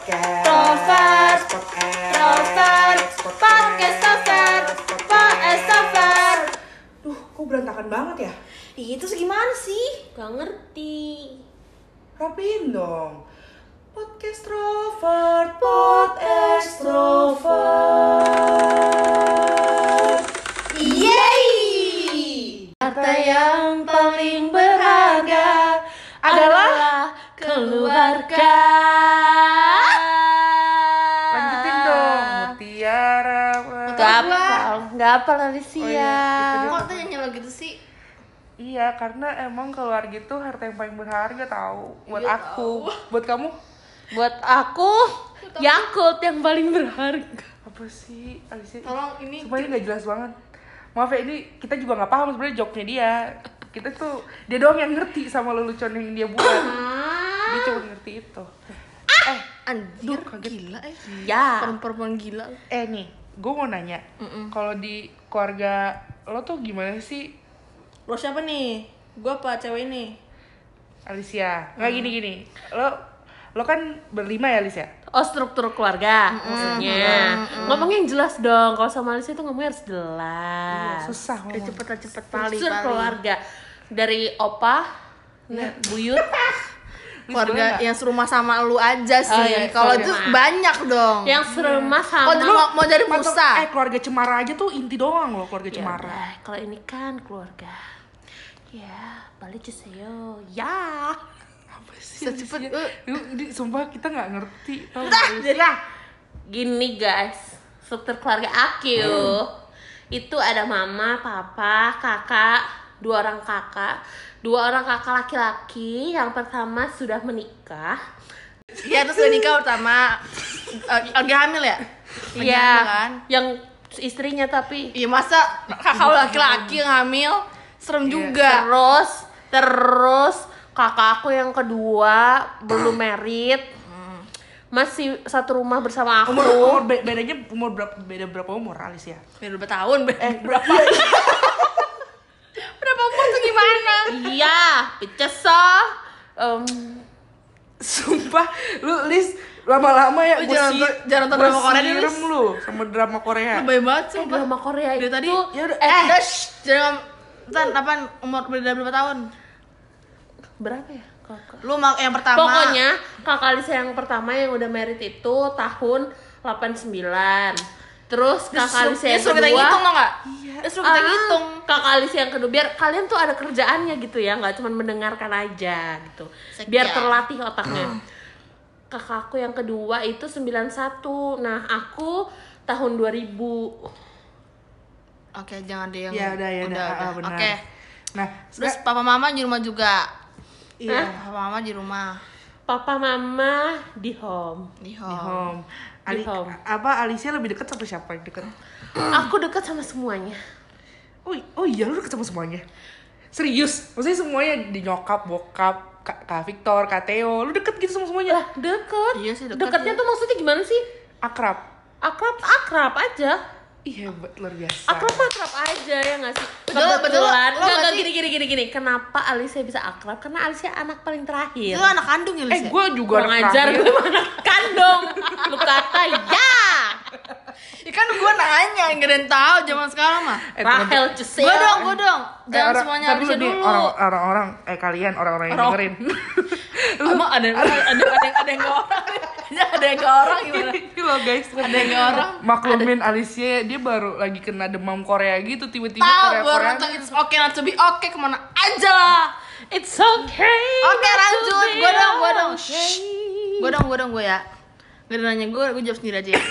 podcast podcast Trovert, podcast Trovert, podcast Trovert. Duh, kok berantakan banget ya? Itu gimana sih? Gak ngerti. Rapiin dong. Podcast extrovert, pod extrovert. Yeay! Harta yang gak apal Alicia. Oh iya, itu dia. Kok tuh nyanyi lagu gitu sih? Iya, karena emang keluarga itu harta yang paling berharga tahu buat Iya, aku. Buat kamu Buat aku, Yakult yang paling berharga. apa sih? Alicia? Tolong ini Semuanya nggak jelas banget. Maaf ya ini kita juga nggak paham sebenarnya joknya dia. Kita tuh dia doang yang ngerti sama lelucon yang dia buat. Dia cuma ngerti itu. Eh, Anjir, kaget. gila eh Ya. Perempuan gila eh nih, gue mau nanya. Kalau di keluarga lo tuh gimana sih, Lo siapa nih? Gue apa cewek ini? Alicia? Nggak gini gini. Lo lo kan berlima ya, Alicia? Oh struktur keluarga maksudnya. Ngomongnya yang jelas dong. Kalau sama Alicia itu ngomongnya harus jelas. Susah Udah ngomong. cepet cepet pali Struktur keluarga dari opa, buyut, Keluarga yang serumah sama lu aja sih Oh, iya, Kalau itu banyak dong yang serumah sama. Oh, mau, mau dari Mantap. Musa? Eh, keluarga Cemara aja tuh inti doang loh, keluarga Ya Cemara. udah, kalau ini kan keluarga. Ya, balik juseyo. Ya. Apa sih? Secepat? Lu, ini sumpah kita nggak ngerti. Alicia? jadi lah. Gini guys, struktur keluarga aku itu ada mama, papa, kakak, dua orang kakak, dua orang kakak laki-laki. Yang pertama sudah menikah. Iya terus udah nikah pertama Eh, Lagi hamil ya? Iya, kan? yang istrinya tapi Iya masa kakak lu laki-laki yang hamil Serem juga terus terus kakak aku yang kedua belum merit masih satu rumah bersama aku Umur, umur be- bedanya umur berapa beda berapa umur Alicia? Beda berapa tahun? Be- Eh, berapa? Berapa umur tuh gimana? iya picesa um, Sumpah, lu Lis lama-lama ya Lu gua jangan si- jangan nonton drama Korea deh, Lis. lu sama drama Korea. Lebay banget sumpah drama Korea Dari itu tadi Ya udah, Eh, eh. shh, Jangan Tan, apaan? Umur beda berapa tahun? berapa ya kakak Lu mak yang pertama pokoknya kakak Lisa yang pertama yang udah merit itu tahun 89 terus kakak Lisa yang suruh kita kedua ngitung tau gak? Dia suruh kita Ah, ngitung. Kakak Alisa yang kedua biar kalian tuh ada kerjaannya gitu ya nggak cuma mendengarkan aja gitu. Sekian. biar terlatih otaknya. Kakakku yang kedua itu 91 nah aku tahun 2000 Oke jangan deh yang Ya udah ya udah, ah, benar. Oke. Nah, Terus papa mama di rumah juga. Iya. Papa mama di rumah. Papa mama di home. Di home. Ali, home. apa Alicia lebih dekat sama siapa yang dekat? aku dekat sama semuanya Oh, oh iya lu deket sama semuanya. Serius? Maksudnya semuanya di nyokap, bokap, Kak, Kak Victor, Kak Theo, lu deket gitu sama semuanya? lah deket Iya sih, deket, deketnya ya. tuh maksudnya gimana sih Akrab. akrab akrab aja Iya, hebat, luar biasa. akrab akrab aja ya nggak sih? Betul, betul. kebetulan. Lo nggak nggak berarti- gini gini gini gini. Kenapa Alicia bisa akrab? Karena Alicia anak paling terakhir. Itu anak kandung ya Eh, Lis ya? gue juga kurang anak ajar gue anak kandung. Lu kata ya Ya kan gue nanya, gak ada yang tahu zaman sekarang mah. Eh, Rahel Cusel Gue dong, gue dong Eh, Jangan orang- semuanya nih, dulu. orang- orang-orang, eh kalian orang-orang yang Orang- dengerin. Emang ada yang ada ada yang ada yang gak orang. Ya ada yang gak orang gimana? Ini loh guys, Ada yang gak orang. Maklumin Alicia dia baru lagi kena demam Korea gitu tiba-tiba Tahu Korea gue Korea. nonton It's Okay Not To Be Okay ke mana aja lah. It's okay Oke to lanjut, gue dong, gue dong okay. Gue dong, gue dong, gue ya. Gak ada nanya gue, gue jawab sendiri aja ya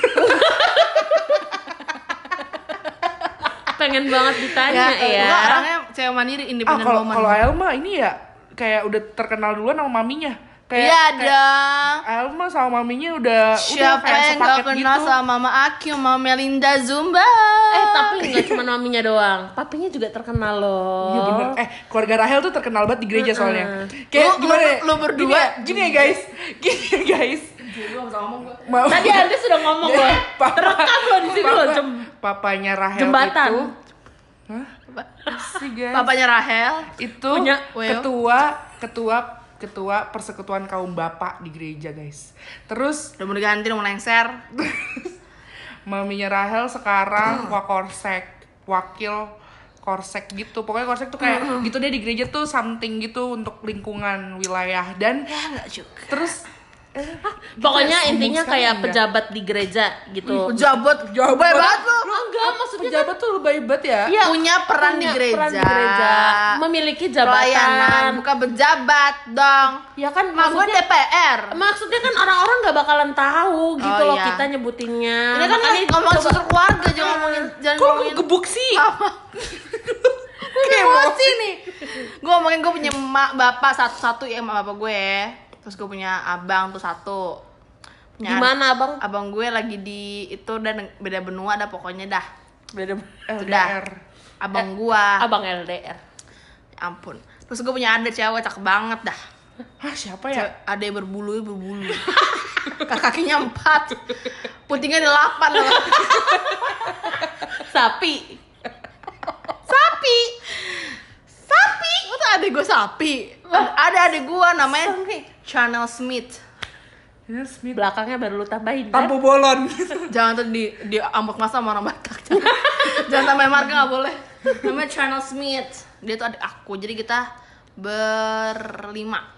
pengen banget ditanya ya, Gue orangnya cewek mandiri, Ah independent kalau woman kalau Ael mah ini ya kayak udah terkenal duluan sama maminya. Kayak Iya dong Ael mah sama maminya udah Siapa udah kayak yang gak kenal gitu. sama Mama Aki, Mama Melinda Zumba eh tapi nggak cuma maminya doang papinya juga terkenal loh Iya bener. Eh keluarga Rahel tuh terkenal banget di gereja soalnya. Lu- Kayak lu- gimana? ya? lu berdua- Gini, ya- gini ya guys. Gini ya guys. Ma- tadi anda sudah ngomong loh Papa- terekam loh di sini loh jem. Papanya Rahel Jembatan. itu. Hah? Papanya Rahel itu Punya ketua ketua ketua persekutuan kaum bapak di gereja guys. Terus Udah mau diganti, udah mau lengser. maminya Rahel sekarang wakorsek wakil korsek gitu. Pokoknya korsek tuh kayak gitu deh di gereja tuh something gitu untuk lingkungan wilayah. Dan Ya juga. terus Pokoknya intinya kayak ya. pejabat di gereja gitu. Pejabat, Jabat baik banget lu. enggak, maksudnya pejabat tuh lebay banget ya Iya, Punya peran di punya gereja. peran di gereja, memiliki Pelayanan, jabatan. bukan pejabat dong. Ya kan Mak gue maksudnya DPR. maksudnya kan orang-orang nggak bakalan tahu gitu Oh, loh iya. kita nyebutinnya. Ini kan Makanya ngomong struktur keluarga, jangan ngomongin jangan kok ngomongin gebuk sih Kayak emosi nih. Gue ngomongin gue punya emak bapak satu-satu ya emak bapak gue. Terus gue punya abang tuh satu. Punya Gimana abang? Abang gue lagi di itu dan beda benua dah pokoknya dah. Beda. LDR Abang gua. Abang LDR. Ya ampun. Terus gue punya adik cewek cakep banget dah. Hah siapa ya Ada yang berbulu berbulu. Kakinya empat. Putingnya delapan loh. Sapi. Sapi. Sapi. Masa adik gue sapi? Ada adik gue namanya Channel Smith. Smith Belakangnya baru lu tambahin kan? Tampo bolon Jangan tuh di di ambek masa sama orang Batak. Jangan, Jangan tambahin marga nggak boleh. Namanya Channel Smith. Dia tuh adik aku. Jadi kita berlima.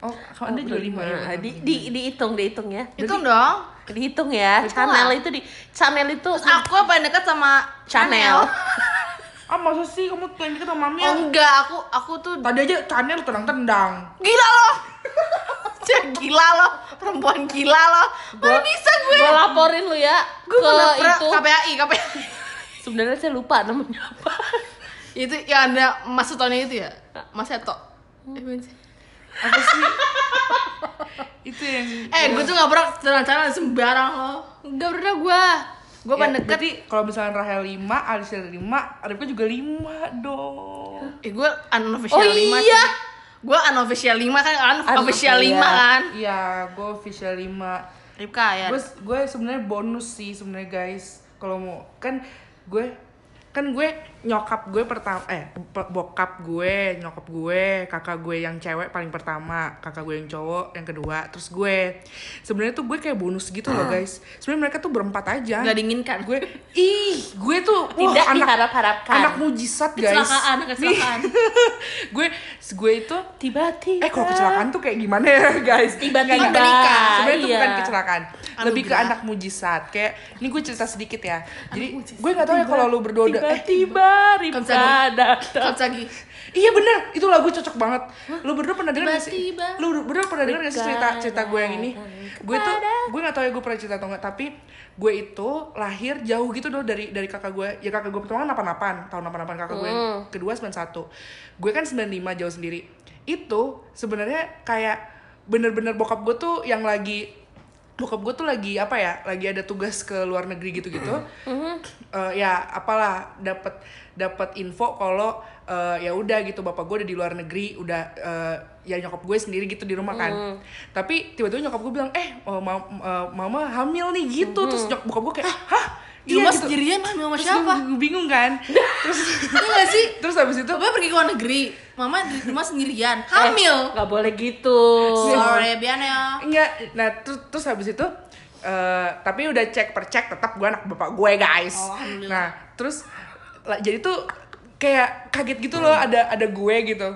Oh, anda juga lima ya? Di, di, dihitung, dihitung ya. Itu dong. Dihitung ya. Hitung channel lah. itu di channel itu Terus aku yang paling dekat sama Channel. Ah masa sih kamu yang deket sama mami Oh ya? enggak, aku aku tuh Tadi aja channel tendang-tendang gila loh. Cek gila loh, perempuan gila loh. Mana bisa gue? gue laporin lu ya Gue ke pernah itu. KPAI, KPAI. Sebenarnya saya lupa namanya apa. itu yang ada Mas Sutonya itu ya? Mas Seto. Eh, sih. Apa sih? Itu yang Eh, gue tuh gak pernah jalan-jalan sembarang loh. Gak pernah gue. Gue Ya, paling deket. Berarti kalau misalnya Rahel 5, Alicia 5, Arifka juga 5 dong Eh, gue unofficial Oh 5 iya. sih. Gue unofficial 5 kan, unofficial iya. 5 kan. Iya, gue official 5 Ripka ya. gue gue sebenarnya bonus sih sebenarnya guys kalau mau kan gue kan gue nyokap gue pertama eh bokap gue nyokap gue kakak gue yang cewek paling pertama kakak gue yang cowok yang kedua terus gue sebenarnya tuh gue kayak bonus gitu loh guys sebenarnya mereka tuh berempat aja Gak diinginkan. gue ih gue tuh wah, Tidak anak diharap-harapkan. anak mujizat guys Kecelakaan, kecelakaan. Gue gue itu Tiba-tiba. Eh kalau kecelakaan tuh kayak gimana ya guys? Tiba-tiba. Nggak. Sebenarnya itu Iya. bukan kecelakaan. Lebih ke anak mujizat. Kayak ini gue cerita sedikit ya. Jadi gue nggak tahu ya kalau lu berdua eh, Kamu lagi. Iya bener, itu lagu cocok banget. Lu berdua pernah denger gak sih? Lu berdua pernah denger gak sih cerita cerita gue yang ini? Gue tuh gue nggak tahu ya gue pernah cerita atau enggak, tapi gue itu lahir jauh gitu loh dari dari kakak gue. Ya kakak gue pertama kan 88, tahun 88 kakak gue yang kedua 91. Gue kan 95 jauh sendiri. Itu sebenarnya kayak bener-bener bokap gue tuh yang lagi bokap gue tuh lagi apa ya lagi ada tugas ke luar negeri gitu-gitu. Eh, ya apalah dapat dapat info kalau eh, ya udah gitu bapak gue udah di luar negeri udah eh, ya nyokap gue sendiri gitu di rumah kan. Tapi tiba-tiba nyokap gue bilang eh oh, ma- eh, mama hamil nih gitu. Terus nyok bokap gue kayak hah? Di rumah gitu. sendirian hamil sama Terus siapa? gue bingung kan. Terus Iya gak sih? terus habis itu Papa pergi ke luar negeri, mama di rumah sendirian, hamil. Gak boleh gitu. Sorry, Bian ya. Enggak, nah terus, terus habis itu eh tapi udah cek per cek tetap gue anak bapak gue guys. Oh, nah terus jadi tuh kayak kaget gitu loh ada ada gue gitu.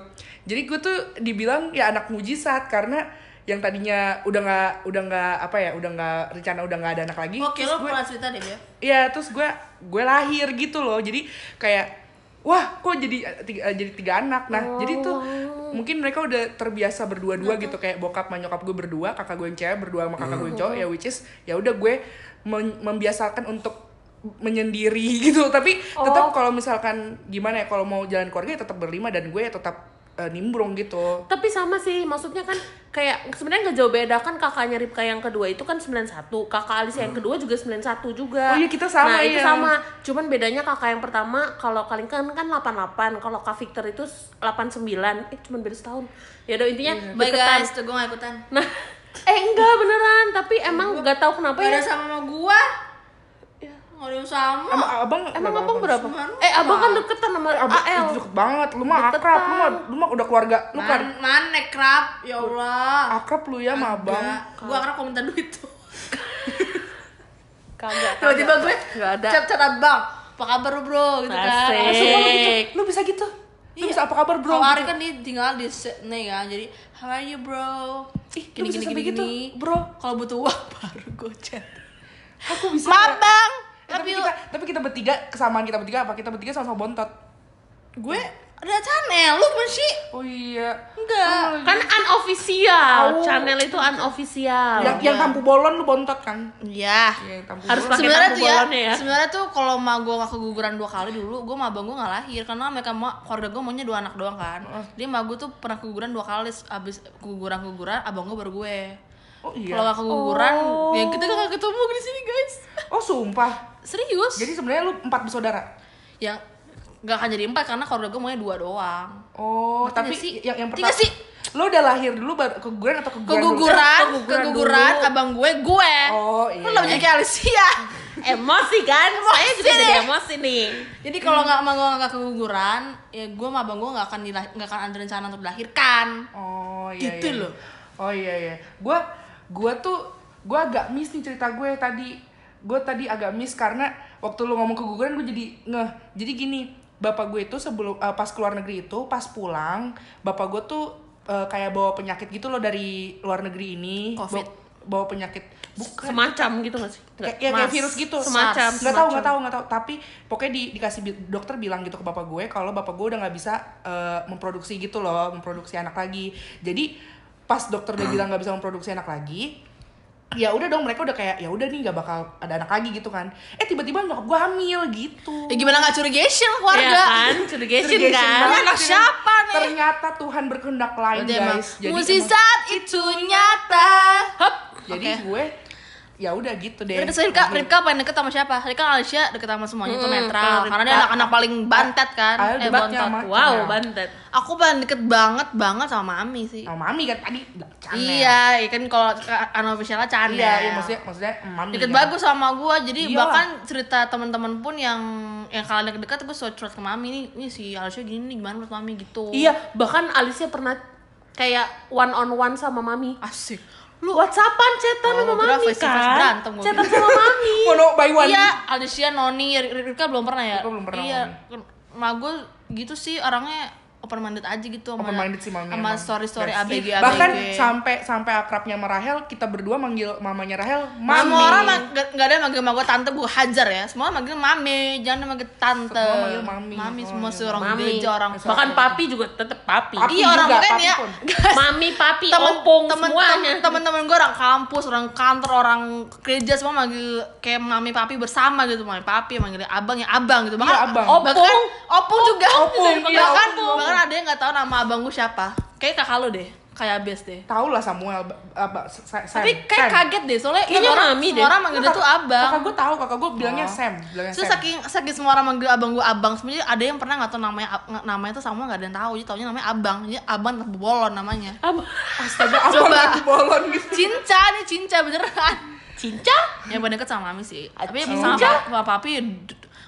Jadi gue tuh dibilang ya anak mujizat karena yang tadinya udah nggak udah nggak apa ya udah nggak rencana udah nggak ada anak lagi. Oke, lo gue pernah cerita deh, Bia. Iya, terus gue gue lahir gitu loh. Jadi kayak wah, kok jadi eh, tiga, eh, jadi tiga anak. Nah, jadi tuh mungkin mereka udah terbiasa berdua-dua gitu. Kayak bokap sama nyokap gue berdua, kakak gue yang cewek berdua sama kakak gue yang cowok. Ya which is ya udah gue membiasakan untuk menyendiri gitu. Tapi tetap kalau misalkan gimana ya kalau mau jalan keluarga ya tetap berlima dan gue ya tetap eh, nimbrung gitu. Tapi sama sih, maksudnya kan kayak sebenarnya nggak jauh beda kan kakaknya Ripka yang kedua itu kan 91, kakak Alicia yang kedua juga 91 juga. Oh iya, kita sama, Nah, itu iya. sama. Cuman bedanya kakak yang pertama kalau kalian kan kan 88, kalau Kak Victor itu 89. Eh cuman beda setahun. Ya udah intinya Bye deketan. guys, tuh gue gak ikutan. Nah, eh enggak beneran, tapi emang nggak tahu kenapa ya. sama sama gua. Ada yang sama. Emang abang Emang berapa abang berapa? Eh abang kan deketan sama Abang AL. deket banget, lu mah Deketan. akrab, lu mah, lu mah udah keluarga, lu kan Man, mana krab? Ya Allah. akrab lu ya sama abang. Gua akrab kalau minta duit tuh. Kagak. Tiba-tiba gue Nggak ada. chat-chat abang. Apa kabar lu, bro? Gitu kan. Asik. Semua lu gitu, lu bisa gitu. Lu Iya. bisa apa kabar bro? Kalau Ari Gitu. kan dia tinggal di Sydney kan. Jadi, how are you, bro? Ih, lu bisa sampai gitu, bro. Kalau butuh uang baru gue chat. Aku bisa. Maaf? Bang. Tapi Tapi kita, tapi kita bertiga kesamaan kita bertiga apa? Kita bertiga sama-sama bontot. gue ada channel, lu gimana sih? Oh iya. Enggak. Kan unofficial. Tahu. Channel itu unofficial. yang yang tampu bolon lu bontot kan? Iya. Iya, tampu Harus pakai sebenarnya tampu tuh ya, ya. sebenarnya tuh kalau ma gue gak keguguran dua kali dulu, gue sama abang gue gak lahir karena mereka mau keluarga gue maunya dua anak doang kan. Dia ma gue tuh pernah keguguran dua kali, abis keguguran keguguran abang gue baru gue. Oh iya. Kalau gak keguguran, Oh. ya kita gak ketemu di sini guys. Oh sumpah. Serius? Jadi sebenarnya lu empat bersaudara. yang gak akan jadi empat karena keluarga gue maunya dua doang. Oh, Ngerti tapi nggak sih? yang yang Ngerti pertama nggak sih? Lu udah lahir dulu baru keguguran atau keguguran? dulu? Keguguran, keguguran keguguran, dulu. abang gue, gue. Oh, iya. Lu lebih jadi kayak Alicia. Emosi kan? Saya juga Emosi jadi deh. emosi nih. Jadi kalau nggak sama gue nggak keguguran, ya gue sama abang gue nggak akan dilah- nggak akan ada rencana untuk dilahirkan. Oh iya. Gitu iya. loh. Oh iya iya. Gua gua tuh gua agak miss nih cerita gue tadi. Gue tadi agak miss karena waktu lu ngomong keguguran gue jadi ngeh. Jadi gini, bapak gue itu sebelum eh, pas keluar negeri itu pas pulang, bapak gue tuh eh, kayak bawa penyakit gitu loh dari luar negeri ini. Covid. Bawa, bawa penyakit bukan Semacam gitu gak sih? kayak, ya, kayak virus gitu Semacam. nggak tahu nggak tahu nggak tahu tapi pokoknya di, dikasih bi- dokter bilang gitu ke bapak gue kalau bapak gue udah nggak bisa eh, memproduksi gitu loh memproduksi anak lagi jadi pas dokter udah bilang nggak bisa memproduksi anak lagi ya udah dong mereka udah kayak ya udah nih nggak bakal ada anak lagi gitu kan eh tiba-tiba nyokap gue hamil gitu Ya gimana nggak curigation keluarga? kan? Curigation Curigation kan? banget. Anak siapa nih? ternyata Tuhan berkehendak lain emang guys jadi emang- mukjizat itu nyata. Hop. jadi Oke. gue ya udah gitu deh Terus Rika, Rika paling deket sama siapa? Rika Alicia deket sama semuanya itu Hmm, netral kalau Karena dia Rika- anak-anak paling bantet kan Ayo Eh bontot sama- Wow, Channel. bantet. Aku paling deket banget banget sama Mami sih sama mami kan tadi channel. Iya, iya kan kalau unofficialnya canda iya iya maksudnya maksudnya mami Deket kan. bagus sama gua jadi Iyalah. bahkan cerita teman-teman pun yang yang kalian deket-deket gue suruh curhat ke Mami nih Nih si Alicia gini nih gimana menurut Mami gitu Iya, bahkan Alicia pernah kayak one on one sama mami. Asik Lu WhatsAppan chatan Oh, sama mami kan? Chatan sama mami. Mono by one. Iya, Alicia, Noni, Rika belum pernah ya? Rika belum pernah, Iya, Ma gue gitu sih orangnya open minded aja gitu sama Open minded sih mami sama emang. story story ABG ABG. bahkan sampai sampai akrabnya sama Rahel kita berdua manggil mamanya Rahel mami Semua orang ma- gak, gak ada yang manggil sama gue tante gue hajar ya Semua manggil mami, jangan manggil tante Semua manggil mami. Mami Semua seorang Mami. gereja orang Bahkan papi juga tetap papi. Papi Iya orang juga, kan papi ya pun. Mami, papi, temen, opung temen, semuanya. temen-temen gue orang kampus, orang kantor, orang gereja semua manggil kayak mami papi bersama gitu mami papi manggil abang ya abang gitu Iya, abang. Opung, bahkan opung juga Opung, iya, bahkan ada yang nggak tahu nama abang gue siapa kayak kakak lo deh kayak abes deh tahu lah Samuel Sam tapi kayak Sam. kaget deh soalnya Kayaknya orang, mami semua deh. orang manggil dia tuh abang kakak gue tahu kakak gue bilangnya Oh. Sam bilangnya Terus Sam saking saking semua orang manggil abang gue abang sebenarnya ada yang pernah nggak tahu namanya namanya tuh sama nggak ada yang tahu jadi taunya namanya abang jadi abang bolon namanya Ab- astaga apa Coba. bolon gitu cinca nih cinca beneran Cinca? ya paling deket sama mami sih tapi Cinca? sama, papi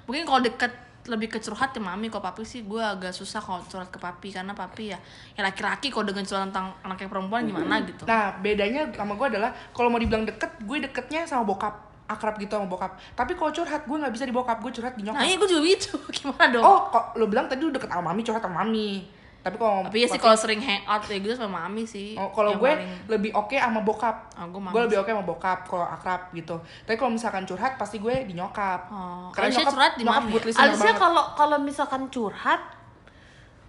mungkin kalau deket lebih ke curhat ya mami kalau papi sih gue agak susah kalau curhat ke papi karena papi ya ya laki-laki kalau dengan curhat tentang anaknya perempuan gimana gitu. Nah bedanya sama gue adalah kalau mau dibilang deket gue deketnya sama bokap akrab gitu sama bokap. Tapi kalau curhat gue nggak bisa di bokap gue curhat di nyokap. Nah iya gue juga gitu. Gimana dong? Oh kok lo bilang tadi lu deket sama mami curhat sama mami tapi kalau tapi ya sih kalau sering hangout ya gitu sama mami sih Oh, kalau gue paling- lebih oke sama bokap. Oh, gue lebih oke sama bokap kalau akrab gitu. Tapi kalau misalkan curhat pasti gue di nyokap. Oh, Karena nyokap, curhat di nyokap mami ya? banget. kalau kalau misalkan curhat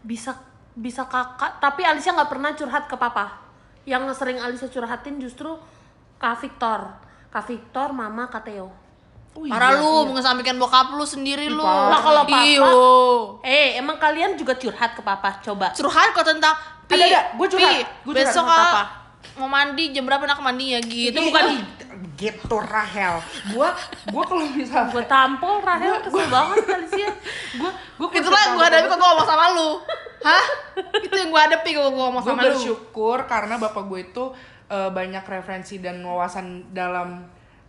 bisa bisa kakak, tapi Alicia nggak pernah curhat ke papa. Yang sering Alicia curhatin justru Kak Victor. Kak Victor, Mama, Kak Theo. Oh, iya, Parah lu, iya. mengesampingkan bokap lu sendiri lu. parah. Lah, kalau papa- Iyo. Eh, emang kalian juga curhat ke papa? Coba. Curhat kok tentang Pi, Ada, ada. Gua curhat. Pi, Gua curhat besok sama papa. mau mandi jam berapa nak mandi ya gitu. Itu bukan Ih, gitu Rahel. Gue gue kalau misalnya gue tampol Rahel kesel banget Alicia. gue gue Itulah yang gue hadapi kok gue ngomong sama lu. Hah? Itu yang gue hadapi kok gue ngomong gue sama lu. bersyukur karena bapak gue itu eh, banyak referensi dan wawasan dalam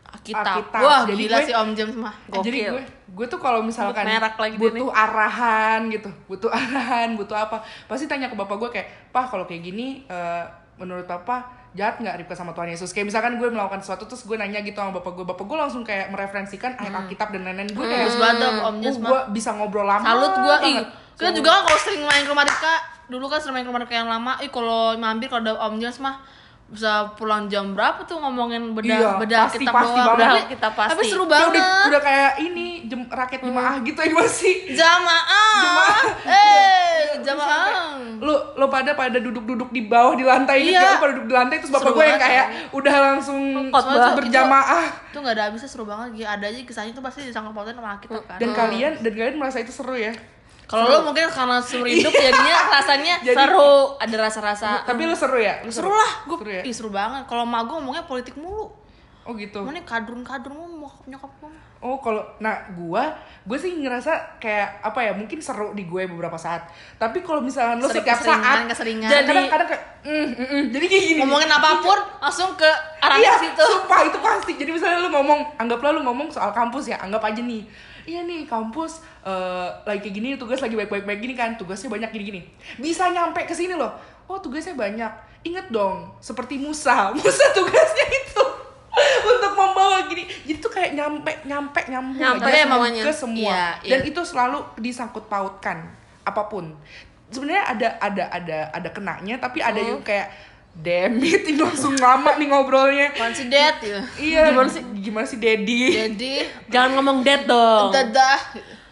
Alkitab. Wah, Jadi gila gue- sih Om James mah. Jadi Gokil. gue gue tuh kalau misalkan merek lagi butuh arahan gitu, butuh arahan, butuh apa, pasti tanya ke bapak gue kayak, "Pak, kalau kayak gini eh, menurut papa jahat nggak Ribka sama Tuhan Yesus?" Kayak misalkan gue melakukan sesuatu terus gue nanya gitu sama bapak gue, bapak gue langsung kayak mereferensikan ayat Alkitab dan lain-lain. Gue kayak Bagus banget Om James mah. gue bisa ngobrol lama. Salut gua ih. Kita juga kan kalau sering main ke rumah Rika, dulu kan sering main ke rumah Rika yang lama, ih kalau mampir kalau ada Om James mah bisa pulang jam berapa tuh ngomongin beda Iya, beda pasti, kita pasti banget. Tapi- Kita pasti. Tapi seru banget. udah, udah kayak ini jem, rakyat jemaah gitu ya gimana sih? Jamaah. Jamaah. Eh, jamaah. lu lo pada pada duduk-duduk di bawah di lantai gitu Iya. ya, pada duduk di lantai terus bapak Seru gue yang kayak udah langsung Khotbah. berjamaah Itu nggak ada habisnya seru banget. Gila, ada aja kisahnya tuh pasti disangkut pautin sama kita kan. dan kalian dan kalian merasa itu seru ya Kalau lo mungkin karena seumur hidup jadinya rasanya Jadi- seru, ada rasa-rasa tapi lu seru ya lu seru lah, gue seru ya ih seru banget. Kalau emak gue ngomongnya politik mulu. oh gitu Mana kadrun-kadrun mulu nyokap nyokap gue. oh kalau nah gua gue sih ngerasa kayak apa ya mungkin seru di gue beberapa saat tapi kalau misalnya lu Sering- setiap keseringan, saat keseringan. jadi kadang-kadang kayak mm, mm, mm. jadi kayak gini Ngomongin apa pun langsung ke arah iya situ. sumpah itu pasti jadi misalnya lu ngomong anggaplah lu ngomong soal kampus ya anggap aja nih iya nih kampus eh, lagi kayak gini tugas lagi baik-baik baik gini kan tugasnya banyak gini-gini. Bisa nyampe ke sini loh. Oh tugasnya banyak. Inget dong seperti Musa. Musa tugasnya itu untuk membawa gini. Jadi tuh kayak nyampe nyampe nyambung Nyampe aja semuanya. ke semua. Iya, iya. dan itu selalu disangkut pautkan apa pun. Sebenarnya ada ada ada ada kenanya tapi ada Hmm. yang kayak damn it ini langsung lama nih ngobrolnya Apaan sih dead ya? Iya. Gimana sih? Gimana sih Dedi? Jadi Jangan ngomong dead dong. dadah.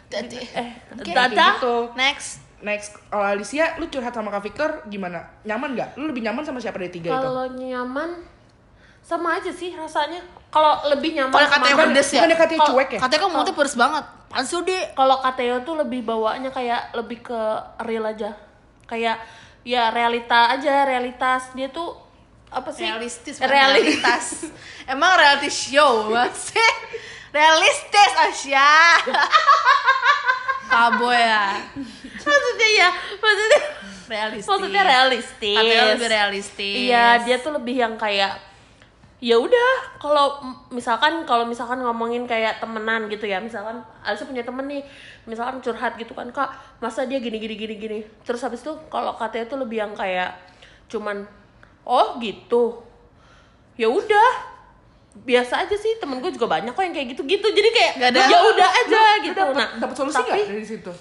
Jadi Eh, Oke, dadah. gitu. next. Next, kalau Alicia, lu curhat sama Kak Victor gimana? Nyaman nggak? Lu lebih nyaman sama siapa dari tiga itu? Kalau nyaman sama aja sih rasanya. Kalau lebih nyaman Kalau sama katanya pedes ya? Katanya Kalau- cuek ya? Katanya kamu mulutnya pedes banget. Sih Udi? kalau Kateo tuh lebih bawaannya kayak lebih ke real aja kayak ya realita aja realitas dia tuh apa sih Realistis. realitas Emang reality show sih. Realistis Asya. Kabo ya. maksudnya ya maksudnya Realistis. maksudnya realistis lebih realistis. iya dia tuh lebih yang kayak ya udah kalau misalkan kalau misalkan ngomongin kayak temenan gitu ya misalkan Alisa punya temen nih misalkan curhat gitu kan kak masa dia gini gini gini gini terus habis itu kalau katanya tuh lebih yang kayak cuman oh gitu ya udah biasa aja sih temen gue juga banyak kok yang kayak gitu gitu jadi kayak ya udah aja Lu gitu dapet, nah dapet solusi tapi- dari situ?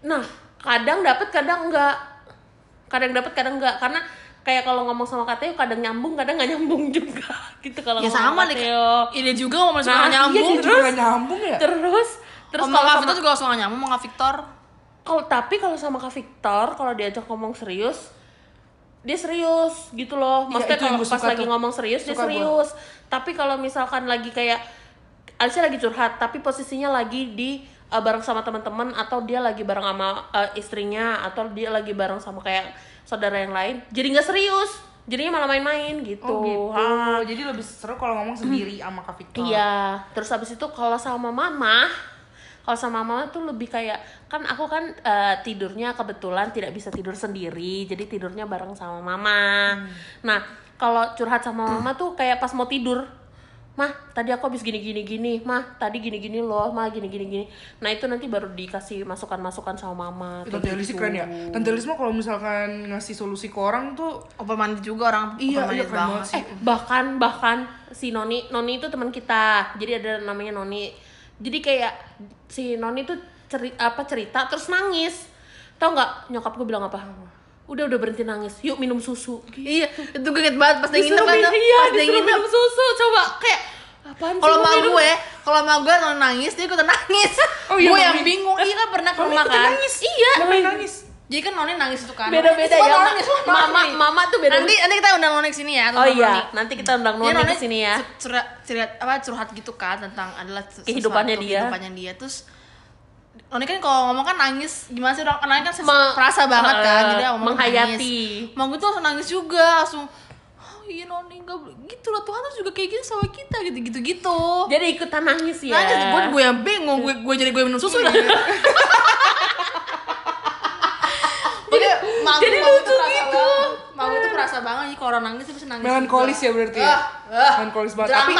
Nah, kadang dapat, kadang enggak. Kadang dapat, kadang enggak. Karena kayak kalau ngomong sama Kateo kadang nyambung, kadang nggak nyambung juga. Gitu kalau Ya ngomong sama nih. Ini juga ngomong suka Nah, nyambung. iya, Juga Terus? nyambung ya? Terus terus kalau Kak sama Victor juga suka nyambung, ngomong Kak Victor. kalau tapi kalau sama Kak Victor kalau diajak ngomong serius dia serius gitu loh. Iya, Maksudnya yang kalau pas lagi tuh. ngomong serius dia Suka gua. serius. Tapi kalau misalkan lagi kayak Alicia lagi curhat tapi posisinya lagi di uh, bareng sama teman-teman atau dia lagi bareng sama uh, istrinya atau dia lagi bareng sama kayak saudara yang lain jadi nggak serius jadinya malah main-main gitu, Oh gitu. Ah. Jadi lebih seru kalau ngomong sendiri sama Kak Victor. Iya, terus habis itu kalau sama mama, kalau sama mama tuh lebih kayak kan aku kan eh, tidurnya kebetulan tidak bisa tidur sendiri, jadi tidurnya bareng sama mama. Nah, kalau curhat sama mama tuh kayak pas mau tidur, mah tadi aku habis gini gini gini, mah tadi gini gini loh, mah gini gini gini. Nah itu nanti baru dikasih masukan masukan sama mama. Tante Elis sih gitu. keren ya. Tante Elis mah kalau misalkan ngasih solusi ke orang tuh Open minded juga orang. Iya, iya, keren banget sih. Eh bahkan bahkan si Noni Noni itu teman kita jadi ada namanya Noni jadi kayak si Noni tuh cerita apa cerita terus nangis tau nggak nyokap gue bilang apa udah udah berhenti nangis yuk minum susu Iya, itu gue inget banget pas minum- tuh. iya Pas nginep. minum susu coba kayak apaan Kalau lu ma minum? gue, kalau ma gue nonton nangis, dia ikutan nangis. Oh iya, gue yang bingung. Iya kan pernah ke rumah kan. nangis. iya Mami nangis. Jadi kan Noni nangis itu kan. beda-beda ya nangis, mama mama tuh beda Nanti nanti kita undang Noni ke sini ya. oh iya Noni. nanti kita undang Dia Noni ke sini ya Curhat, curhat apa curhat gitu kan tentang adalah Kehidupannya dia. Kehidupannya dia terus Noni kan kalau ngomong kan nangis gimana sih orang kan ses- Me- perasa banget kan eh, jadi ngomong menghayati. nangis. Mau gue tuh langsung nangis juga langsung oh iya Noni nggak boleh." gitu loh Tuhan tuh juga kayak gitu sama kita gitu gitu gitu jadi ikutan nangis ya nangis gue gue yang bingung gue gue jadi gue minum susu dah jadi malu jadi malu lucu gitu. banget malu tuh perasa banget jadi kalau orang nangis bisa nangis Melankolis juga. ya berarti ya? Ah, Eh, melankolis banget drama tapi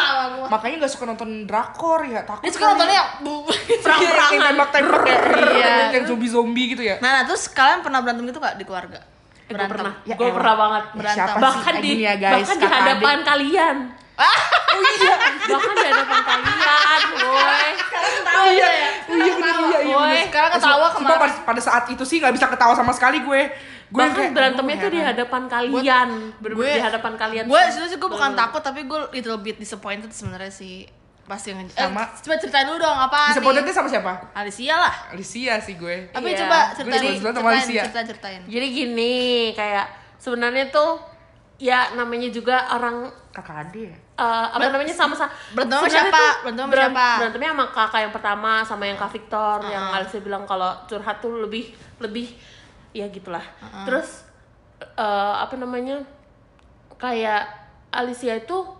makanya gak suka nonton drakor ya takut Dia suka nontonnya yang perang-perang yang tembak-tembak ya Iya. yang zombie-zombie gitu ya Nah, nah, terus kalian pernah berantem gitu gak di keluarga? gue pernah Ya gue pernah banget Berantem. siapa bahkan sih di ya guys bahkan di hadapan adik. kalian oh iya bahkan di hadapan kalian woi Tahu ya? oh iya bener iya iya bener. Sekarang ketawa kemarin. pada, pada saat itu sih gak bisa ketawa sama sekali gue gue bahkan kayak, berantemnya tuh di hadapan kalian gue- di hadapan kalian Gue sebenarnya gue bukan takut tapi gue little bit disappointed sebenarnya sih. Pasti yang Sama. Eh, coba ceritain dulu dong apa bisa potretnya sama siapa Alicia lah. Alicia sih gue Tapi Iya. coba Gue ceritain, sama ceritain, Alicia. ceritain, ceritain. jadi gini kayak sebenarnya tuh ya namanya juga orang kakak adik ya eh, apa Ber- namanya? Sama-sama berantem sama siapa? Berantem sama siapa? berantemnya sama kakak yang pertama sama yang kak Victor yang Uh-uh. Alicia bilang kalau curhat tuh lebih lebih ya gitulah. Terus eh, apa namanya? Kayak Alicia itu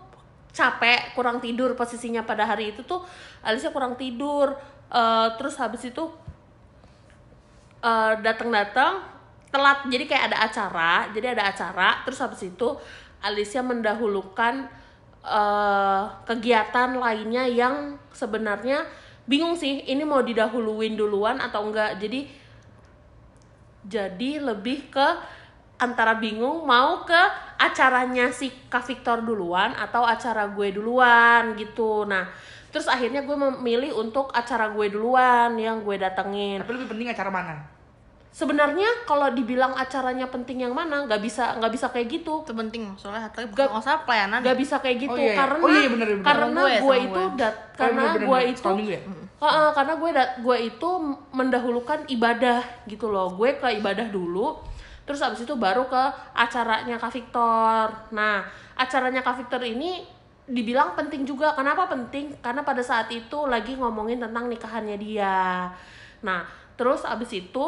capek kurang tidur posisinya pada hari itu tuh Alicia kurang tidur. Eh, terus habis itu eh, datang-datang telat. Jadi kayak ada acara jadi ada acara. Terus habis itu Alicia mendahulukan eh, kegiatan lainnya yang sebenarnya bingung sih ini mau didahuluin duluan atau enggak. Jadi jadi lebih ke antara bingung mau ke acaranya si Kak Victor duluan atau acara gue duluan gitu. Nah terus akhirnya gue memilih untuk acara gue duluan yang gue datengin. Tapi lebih penting acara mana sebenarnya kalau dibilang acaranya penting yang mana nggak bisa nggak bisa kayak gitu Itu penting soalnya tapi Gak- bukan usah pelayanan. nggak bisa kayak gitu Oh, iya, iya. karena Oh, iya, iya, bener, bener. karena gue, itu gue. dat karena bener, gue itu ya? Heeh, karena gue dat gue itu mendahulukan ibadah gitu loh gue ke ibadah dulu terus abis itu baru ke acaranya Kak Victor nah acaranya Kak Victor ini dibilang penting juga kenapa penting karena pada saat itu lagi ngomongin tentang nikahannya dia nah terus abis itu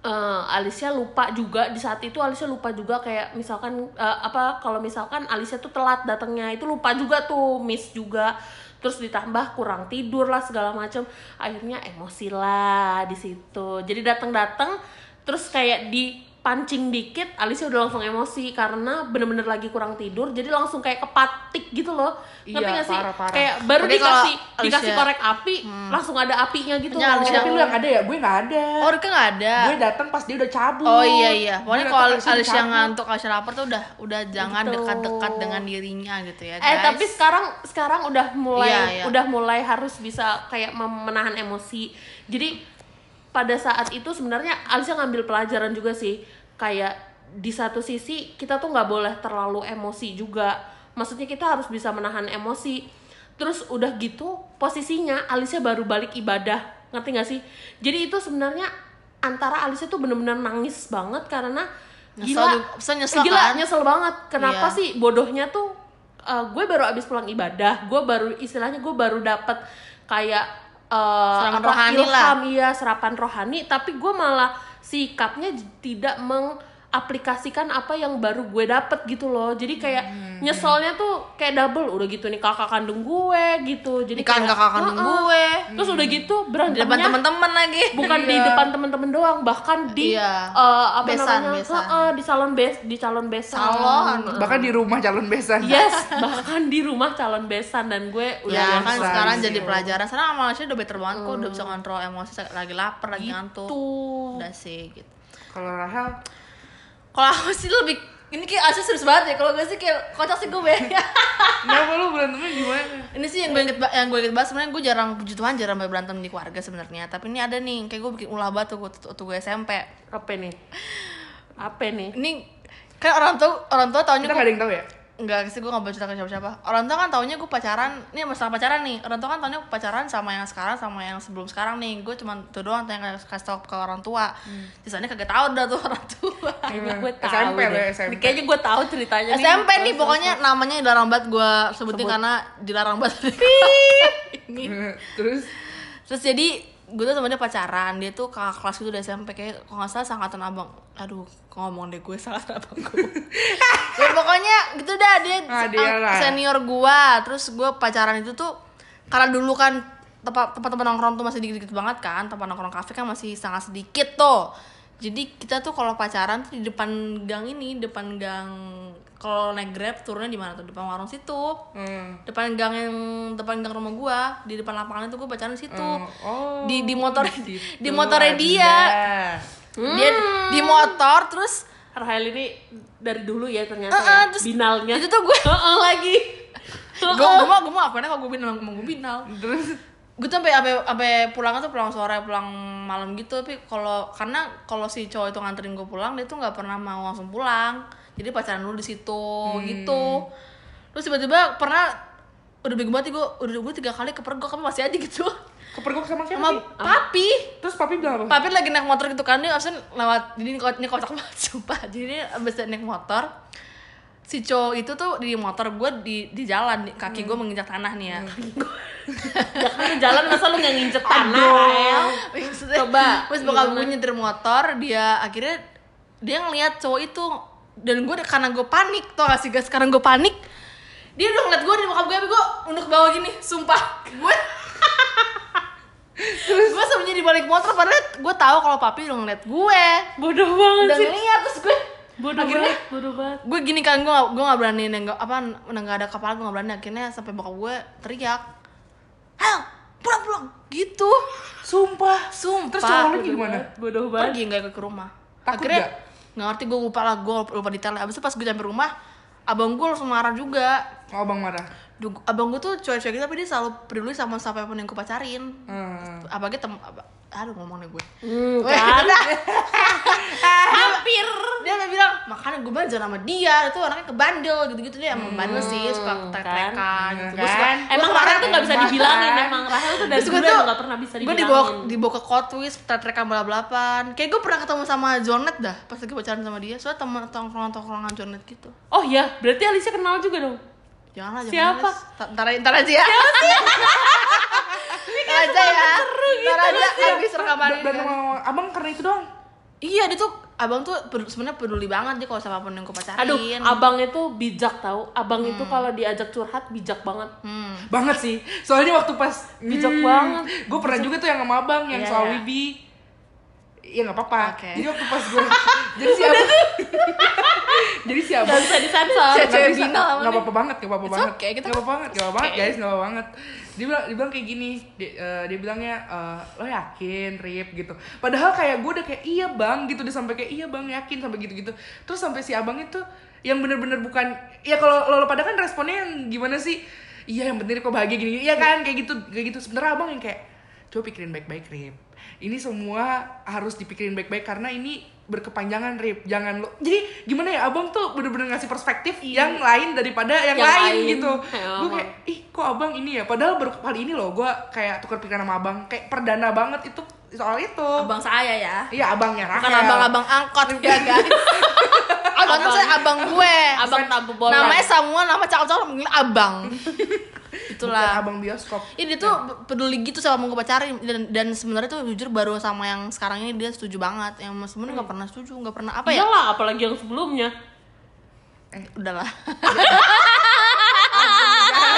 eh, Alicia lupa juga di saat itu Alicia lupa juga kayak misalkan eh, apa kalau misalkan Alicia tuh telat datangnya itu lupa juga tuh miss juga. Terus ditambah kurang tidur lah segala macam akhirnya emosi lah di situ. Jadi datang-datang terus kayak dipancing dikit Alicia udah langsung emosi karena bener-bener lagi kurang tidur jadi langsung kayak kepatik gitu loh Iya, ngerti gak sih parah, parah. kayak baru dikasih dikasih Alicia- korek api langsung ada apinya gitu Punya loh. Alicia- tapi lu yang ada ya gue nggak ada Oh, Rika nggak ada. gue datang pas dia udah cabut Oh iya iya. Pokoknya kalau Alicia cabut. ngantuk Alicia lapar tuh udah udah jangan Gitu. dekat-dekat dengan dirinya gitu ya, guys. Eh tapi sekarang sekarang udah mulai Iya, iya. udah mulai harus bisa kayak menahan emosi. Jadi pada saat itu sebenarnya Alicia ngambil pelajaran juga sih. Kayak di satu sisi kita tuh nggak boleh terlalu emosi juga. Maksudnya kita harus bisa menahan emosi. Terus udah gitu posisinya Alicia baru balik ibadah. Ngerti gak sih? Jadi itu sebenarnya antara Alicia tuh bener-bener nangis banget karena Nyesel gila, bisa nyesel gila kan? nyesel banget. Kenapa Iya. sih bodohnya tuh uh, gue baru abis pulang ibadah, gue baru istilahnya gue baru dapet kayak uh, Serapan apa, rohani ilham, lah. iya serapan rohani, tapi gue malah sikapnya tidak mengaplikasikan apa yang baru gue dapet gitu loh. Jadi kayak Hmm. nyeselnya tuh kayak double, udah gitu nih kakak kandung gue gitu. Jadi kayak, kakak kandung "Uh-uh." gue. Terus udah gitu di depan berantemnya teman-teman lagi. bukan di Iya. depan teman-teman doang bahkan di Iya. eh, apa Besan, namanya besan. Heeh, di salon bes di calon besan Salon. bahkan di rumah calon besan yes bahkan di rumah calon besan dan gue udah Ya kan sekarang jadi pelajaran. Sekarang Malaysia udah better banget kok, udah bisa kontrol emosi lagi lapar, lagi gitu ngantuk. Udah sih gitu. kalau Rahel Kalau aku sih lebih ini kayak asli serius banget ya. Kalau gue sih kayak kocak sih gue. kenapa lu berantemnya gimana ini sih yang gue inget yang gue inget banget sebenarnya gue jarang puji Tuhan jarang berantem di keluarga sebenarnya. Tapi ini ada nih kayak gue bikin ulah batu waktu, waktu gue SMP. apa nih apa nih Ini kan orang tua orang tua taunya kita nggak ada yang tahu ya Enggak sih gue gak boleh cerita ke siapa-siapa. Orang tua kan taunya gue pacaran. Ini masalah pacaran nih. Orang tua kan taunya pacaran sama yang sekarang Sama yang sebelum sekarang nih. Gue cuma itu doang yang kasih tau ke orang tua. Sisanya kagak tau dah tuh orang tua. Kayaknya gue tahu SMP deh. SMP. kayaknya gue tahu ceritanya nih. SMP nih pokoknya namanya dilarang banget gue sebutin Sebut. karena dilarang banget. Ini. Terus? Terus jadi gue tuh dia pacaran dia tuh kakak kelas gitu dari SMP kayak kalau nggak salah sangkatan abang. Aduh kok ngomong deh gue salah abang gue. Ya, pokoknya gitu dah dia Ah, dia ang- lah. senior gue terus gue pacaran itu tuh karena dulu kan tempat tempat tempat nongkrong tuh masih dikit-dikit banget kan tempat nongkrong kafe kan masih sangat sedikit tuh. Jadi kita tuh kalau pacaran tuh di depan gang ini depan gang kalau naik grab turunnya di mana tuh? Depan warung situ. Hmm. depan gang yang depan gang rumah gua. Di depan lapangan itu gua pacaran di situ. Hmm, oh, di di motor di di motornya dia. Anda. dia di motor terus Rahel ini dari dulu ya ternyata Eh, eh, ya, terus binalnya. itu tuh gue Heeh, lagi. Gue gue mau gue mau akuinnya kalau gue binal emang gue binal. Terus? Gue tuh sampai sampai sampai pulangnya tuh pulang sore pulang malam gitu. Tapi kalau karena kalau si cowok itu nganterin gue pulang dia tuh nggak pernah mau langsung pulang jadi pacaran dulu di situ gitu. Terus tiba-tiba pernah udah bingung banget gue udah gue tiga kali kepergok tapi masih aja gitu. Kepergok sama siapa sama sih? papi. Terus papi bilang apa? Papi lagi naik motor gitu kan dia absen lewat jadi ini, ko- ini kocak banget sumpah. Jadi dia abis naik motor si cowok itu tuh di motor gue di di jalan di- kaki gue menginjak tanah nih ya. Ya kan jalan masa lu nggak nginjek tanah Maksudnya, Coba, terus bokap gue nyetir motor dia akhirnya dia ngeliat cowok itu dan gue karena gue panik tau gak sih guys? Sekarang gue panik dia udah ngeliat gue di bokap gue tapi gue untuk ke bawah gini sumpah. Gue gue sembunyi di balik motor padahal gue tahu kalau papi udah ngeliat gue bodoh banget udah sih. ngeliat terus gue bodoh akhirnya banget bodoh banget. gue gini kan gue gue nggak berani nengok apa udah nggak ada kepala gue nggak berani. Akhirnya sampai bokap gue teriak Hel pulang pulang. Gitu. Sumpah. Sumpah. Terus cowok lu gimana? bodoh banget. Pergi nggak ke rumah. Takut akhirnya nggak? Nggak ngerti gue lupa lah gue lupa detailnya. Abis itu pas gue sampai rumah abang gue langsung marah juga. Oh bang marah abang gue tuh cuek-cuek gitu tapi dia selalu peduli sama siapa pun yang gue pacarin. Hmm. apalagi tem apa, aduh ngomongnya gue. Hmm, kan? udah. hampir. Dia sampai bilang makanya gue banjir sama dia itu orangnya kebandel gitu-gitu. Dia emang bandel sih suka tek-tekan kan? gitu. Iya Gua suka- kan? gua emang kemarin Rahel tuh nggak bisa dibilangin emang Rahel tuh dari dulu gue tuh nggak pernah bisa gue dibilangin. dibawa dibawa ke Wheels tek-tekan balap-balapan kayak gue pernah ketemu sama Jonet dah pas lagi pacaran sama dia. Soalnya teman tongkrongan tongkrongan Jonet gitu. Oh ya berarti Alicia kenal juga dong jangan lah Siapa? jangan Ales. ntar ntar aja ya ntar aja ya ntar aja habis rekaman dan, ini dan kan. sama abang karena itu dong iya dia tuh abang tuh sebenarnya peduli banget dia kalau siapa pun yang gue pacarin aduh abang itu bijak tau abang itu kalau diajak curhat bijak banget hmm. banget sih soalnya waktu pas Bijak banget. gue pernah juga tuh yang sama abang yang Iya, soal iya. Wibi Iya nggak apa-apa. Oke. Jadi waktu pas gue, jadi si abang, jadi si abang gak bisa disensor Cewek nggak bisa, nggak apa-apa banget, nggak apa-apa banget, okay, kita nggak apa-apa banget, nggak apa-apa banget guys, nggak apa-apa banget. Dia bilang, dia bilang kayak gini, dia, eh, dia bilangnya eh, lo yakin, Rip gitu. Padahal kayak gue udah kayak iya bang gitu, dia sampai kayak iya bang yakin sampai gitu-gitu. Terus sampai si abang itu yang bener-bener bukan, ya kalau lo, lo pada kan responnya yang gimana sih? Iya yang penting kok bahagia gini, iya kan kayak gitu, kayak gitu. Sebenarnya abang yang kayak coba pikirin baik-baik Rip ini semua harus dipikirin baik-baik karena ini berkepanjangan Rip. Jangan lo jadi gimana ya abang tuh bener-bener ngasih perspektif yang lain daripada yang, Yang lain, lain. gitu. Gue kayak ih kok abang ini ya? Padahal baru kali ini loh gue kayak tukar pikiran sama abang. Kayak perdana banget itu soal itu. Abang saya ya? Iya abangnya Rahel. bukan abang-abang angkot ya guys. Abang tuh saya abang gue. Abang tampu bola namanya semua nama cakep-cakep manggil abang Bukan itulah abang bioskop. Ini tuh peduli gitu sama mau gue pacarin. Dan, dan sebenarnya tuh jujur baru sama yang sekarang ini dia setuju banget. Yang sebenarnya nggak pernah setuju nggak pernah apa ya? Iyalah, apalagi yang sebelumnya. Udahlah.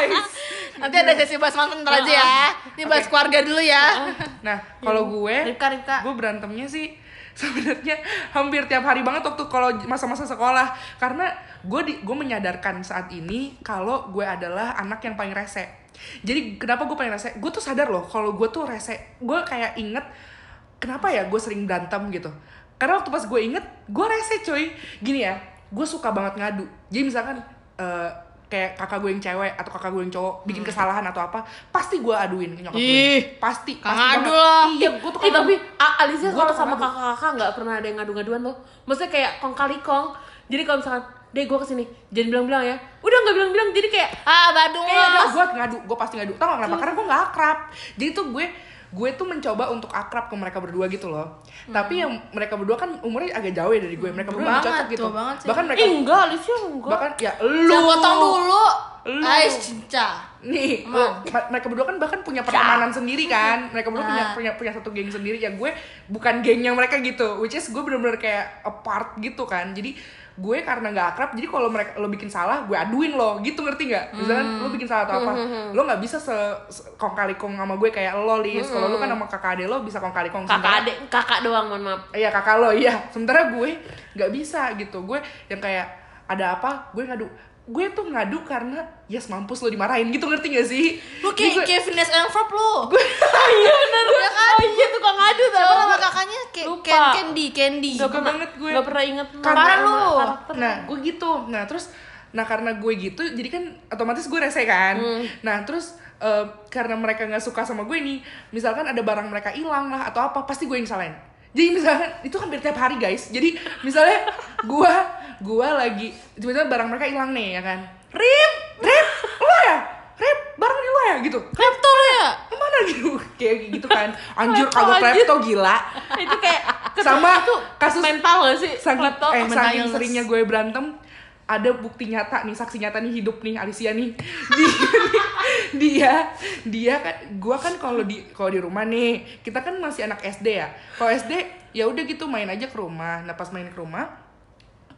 Guys nanti ada sesi bahas mantan ntar aja ya. ini bahas keluarga dulu ya. Nah kalau gue Ripka Ripka. gue berantemnya sih sebenarnya hampir tiap hari banget waktu kalau masa-masa sekolah. Karena gue di gue menyadarkan saat ini kalau gue adalah anak yang paling rese. Jadi kenapa gue paling rese? Gue tuh sadar loh kalau gue tuh rese. Gue kayak inget kenapa ya gue sering berantem gitu? Karena waktu pas gue inget gue rese coy gini ya gue suka banget ngadu. Jadi misalkan eh, kayak kakak gue yang cewek atau kakak gue yang cowok bikin kesalahan atau apa pasti gue aduin ke nyokap gue Ih, pasti Kang pasti adu banget. lah. iya gue tuh Eh tapi A- Alicia Gua kalau tuh sama ngadu. kakak-kakak nggak pernah ada yang ngadu-ngaduan loh Maksudnya kayak kong kali kong Jadi kalau misalkan Deh gue ke sini Jangan bilang-bilang ya Udah nggak bilang-bilang Jadi kayak ah Badung Kayak gue ngadu, gue pasti ngadu. Tau gak kenapa? Karena gue gak akrab. Jadi tuh gue gue tuh mencoba untuk akrab ke mereka berdua gitu loh. Tapi yang mereka berdua kan umurnya agak jauh ya dari gue. Mereka berdua banget, cocok gitu. banget sih. Bahkan mereka Eh enggak Alicia enggak bahkan ya lu. Potong dulu Lu. Ais cinta Nih, ma- mereka berdua kan bahkan punya pertemanan sendiri kan. Mereka berdua punya Nah. punya punya satu geng sendiri. Ya gue bukan gengnya mereka gitu. Which is gue bener-bener kayak apart gitu kan. Jadi gue karena nggak akrab jadi kalau mereka lo bikin salah gue aduin lo. Gitu ngerti nggak? Misalkan lo bikin salah atau apa lo nggak bisa se, se kong kali kong sama gue kayak lo lis. Kalau lo kan sama kakak ade lo bisa kong kali kong kakak adik kakak doang mohon maaf. Iya kakak lo iya. Sementara gue nggak bisa gitu. Gue yang kayak ada apa? Gue ngadu gue tuh ngadu karena yes mampus lo dimarahin gitu ngerti gak sih Lu kayak gue- kayak Phineas Envelope lu. iya benar oh iya tukang ngadu tau nama kakaknya? Kayak Lupa. Ken Candy, Candy. Gak pernah banget gue. Gak pernah inget Karena lu. karakter. Nah, gue gitu. Nah, terus nah karena gue gitu, jadi kan otomatis gue rese kan. Hmm. Nah, terus eh, karena mereka nggak suka sama gue nih, misalkan ada barang mereka hilang lah atau apa, pasti gue yang salahin. Jadi misalkan itu hampir tiap hari guys. Jadi misalnya gue gue lagi tiba-tiba barang mereka hilang nih ya kan. Rip, Rip, lo ya? Rip, barang di lo ya gitu. Klepto lu ya? Ke mana gitu? Kayak gitu kan. Kagak anjir. klepto gila. itu kayak Sama itu kasus- mental gak sih saking, Klepto? eh, saking seringnya gue berantem ada bukti nyata nih saksi nyata nih hidup nih Alicia nih dia dia dia kan gue kan kalau di kalau di rumah nih kita kan masih anak SD ya kalau SD ya udah gitu main aja ke rumah nah pas main ke rumah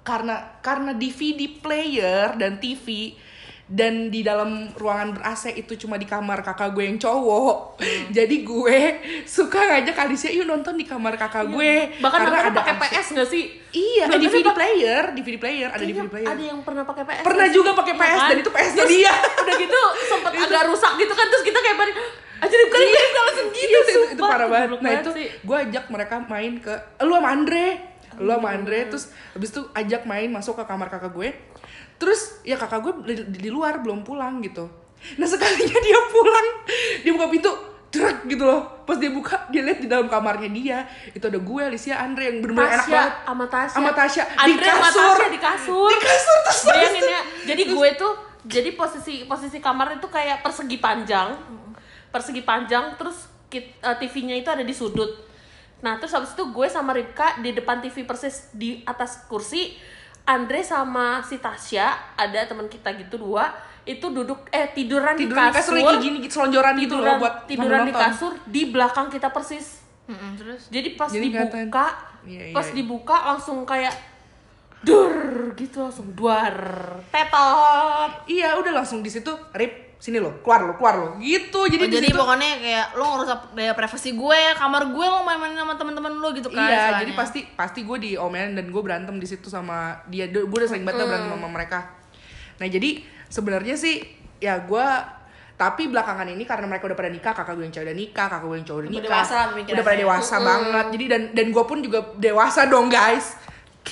karena karena DVD player dan TV dan di dalam ruangan ber AC itu cuma di kamar kakak gue yang cowok. Jadi gue suka ngajak Alicia yuk nonton di kamar kakak gue. Bahkan Karena nontonnya pakai. PS gak sih? Iya, ada DVD player, DVD player, ada DVD player. ada yang pernah pakai PS Pernah juga pakai Iya PS kan? dan itu PS-nya Terus dia. udah gitu sempet agak rusak gitu kan terus kita kayak balik aja kali kita langsung gitu Iya, itu, itu, parah banget. Nah itu gue ajak mereka main ke, lu sama Andre, lu sama Andre, terus habis itu ajak main masuk ke kamar kakak gue. Terus ya kakak gue di, di luar belum pulang gitu. Nah sekalinya dia pulang, dia buka pintu, Drak gitu loh. Pas dia buka, dia lihat di dalam kamarnya dia, itu ada gue, Alicia, Andre yang bener-bener enak banget. sama Tasya Sama Tasya di kasur. Tasya di kasur Di kasur terus jadi gue tuh jadi posisi posisi kamar itu kayak persegi panjang persegi panjang terus kit- eh, TV-nya itu ada di sudut nah terus habis itu gue sama Ripka di depan TV persis di atas kursi Andre sama si Tasya ada teman kita gitu dua itu duduk eh tiduran, tidur di di kasur, kasur kayak gini gitu selonjoran gitu tiduran loh buat tiduran di kasur di belakang kita persis Mm-mm, terus jadi pas Jadi dibuka, Iya, iya, pas iya. dibuka langsung kayak dur gitu langsung duar tetot. Iya, udah langsung di situ, Rip, sini lo, keluar lo, keluar lo. Gitu. Jadi Oh, di jadi situ pokoknya kayak lo ngerusak daya privasi gue, kamar gue lo main-main sama teman-teman lo gitu kan. Iya, istilahnya. jadi pasti pasti gue diomelin dan gue berantem di situ sama dia. Gue udah sering banget berantem sama mereka. Nah, jadi sebenarnya sih ya gue tapi belakangan ini karena mereka udah pada nikah, kakak gue yang cewek udah nikah, kakak gue yang cowok udah Udah nikah. dewasa udah pada dewasa banget. Jadi dan dan gue pun juga dewasa dong, guys.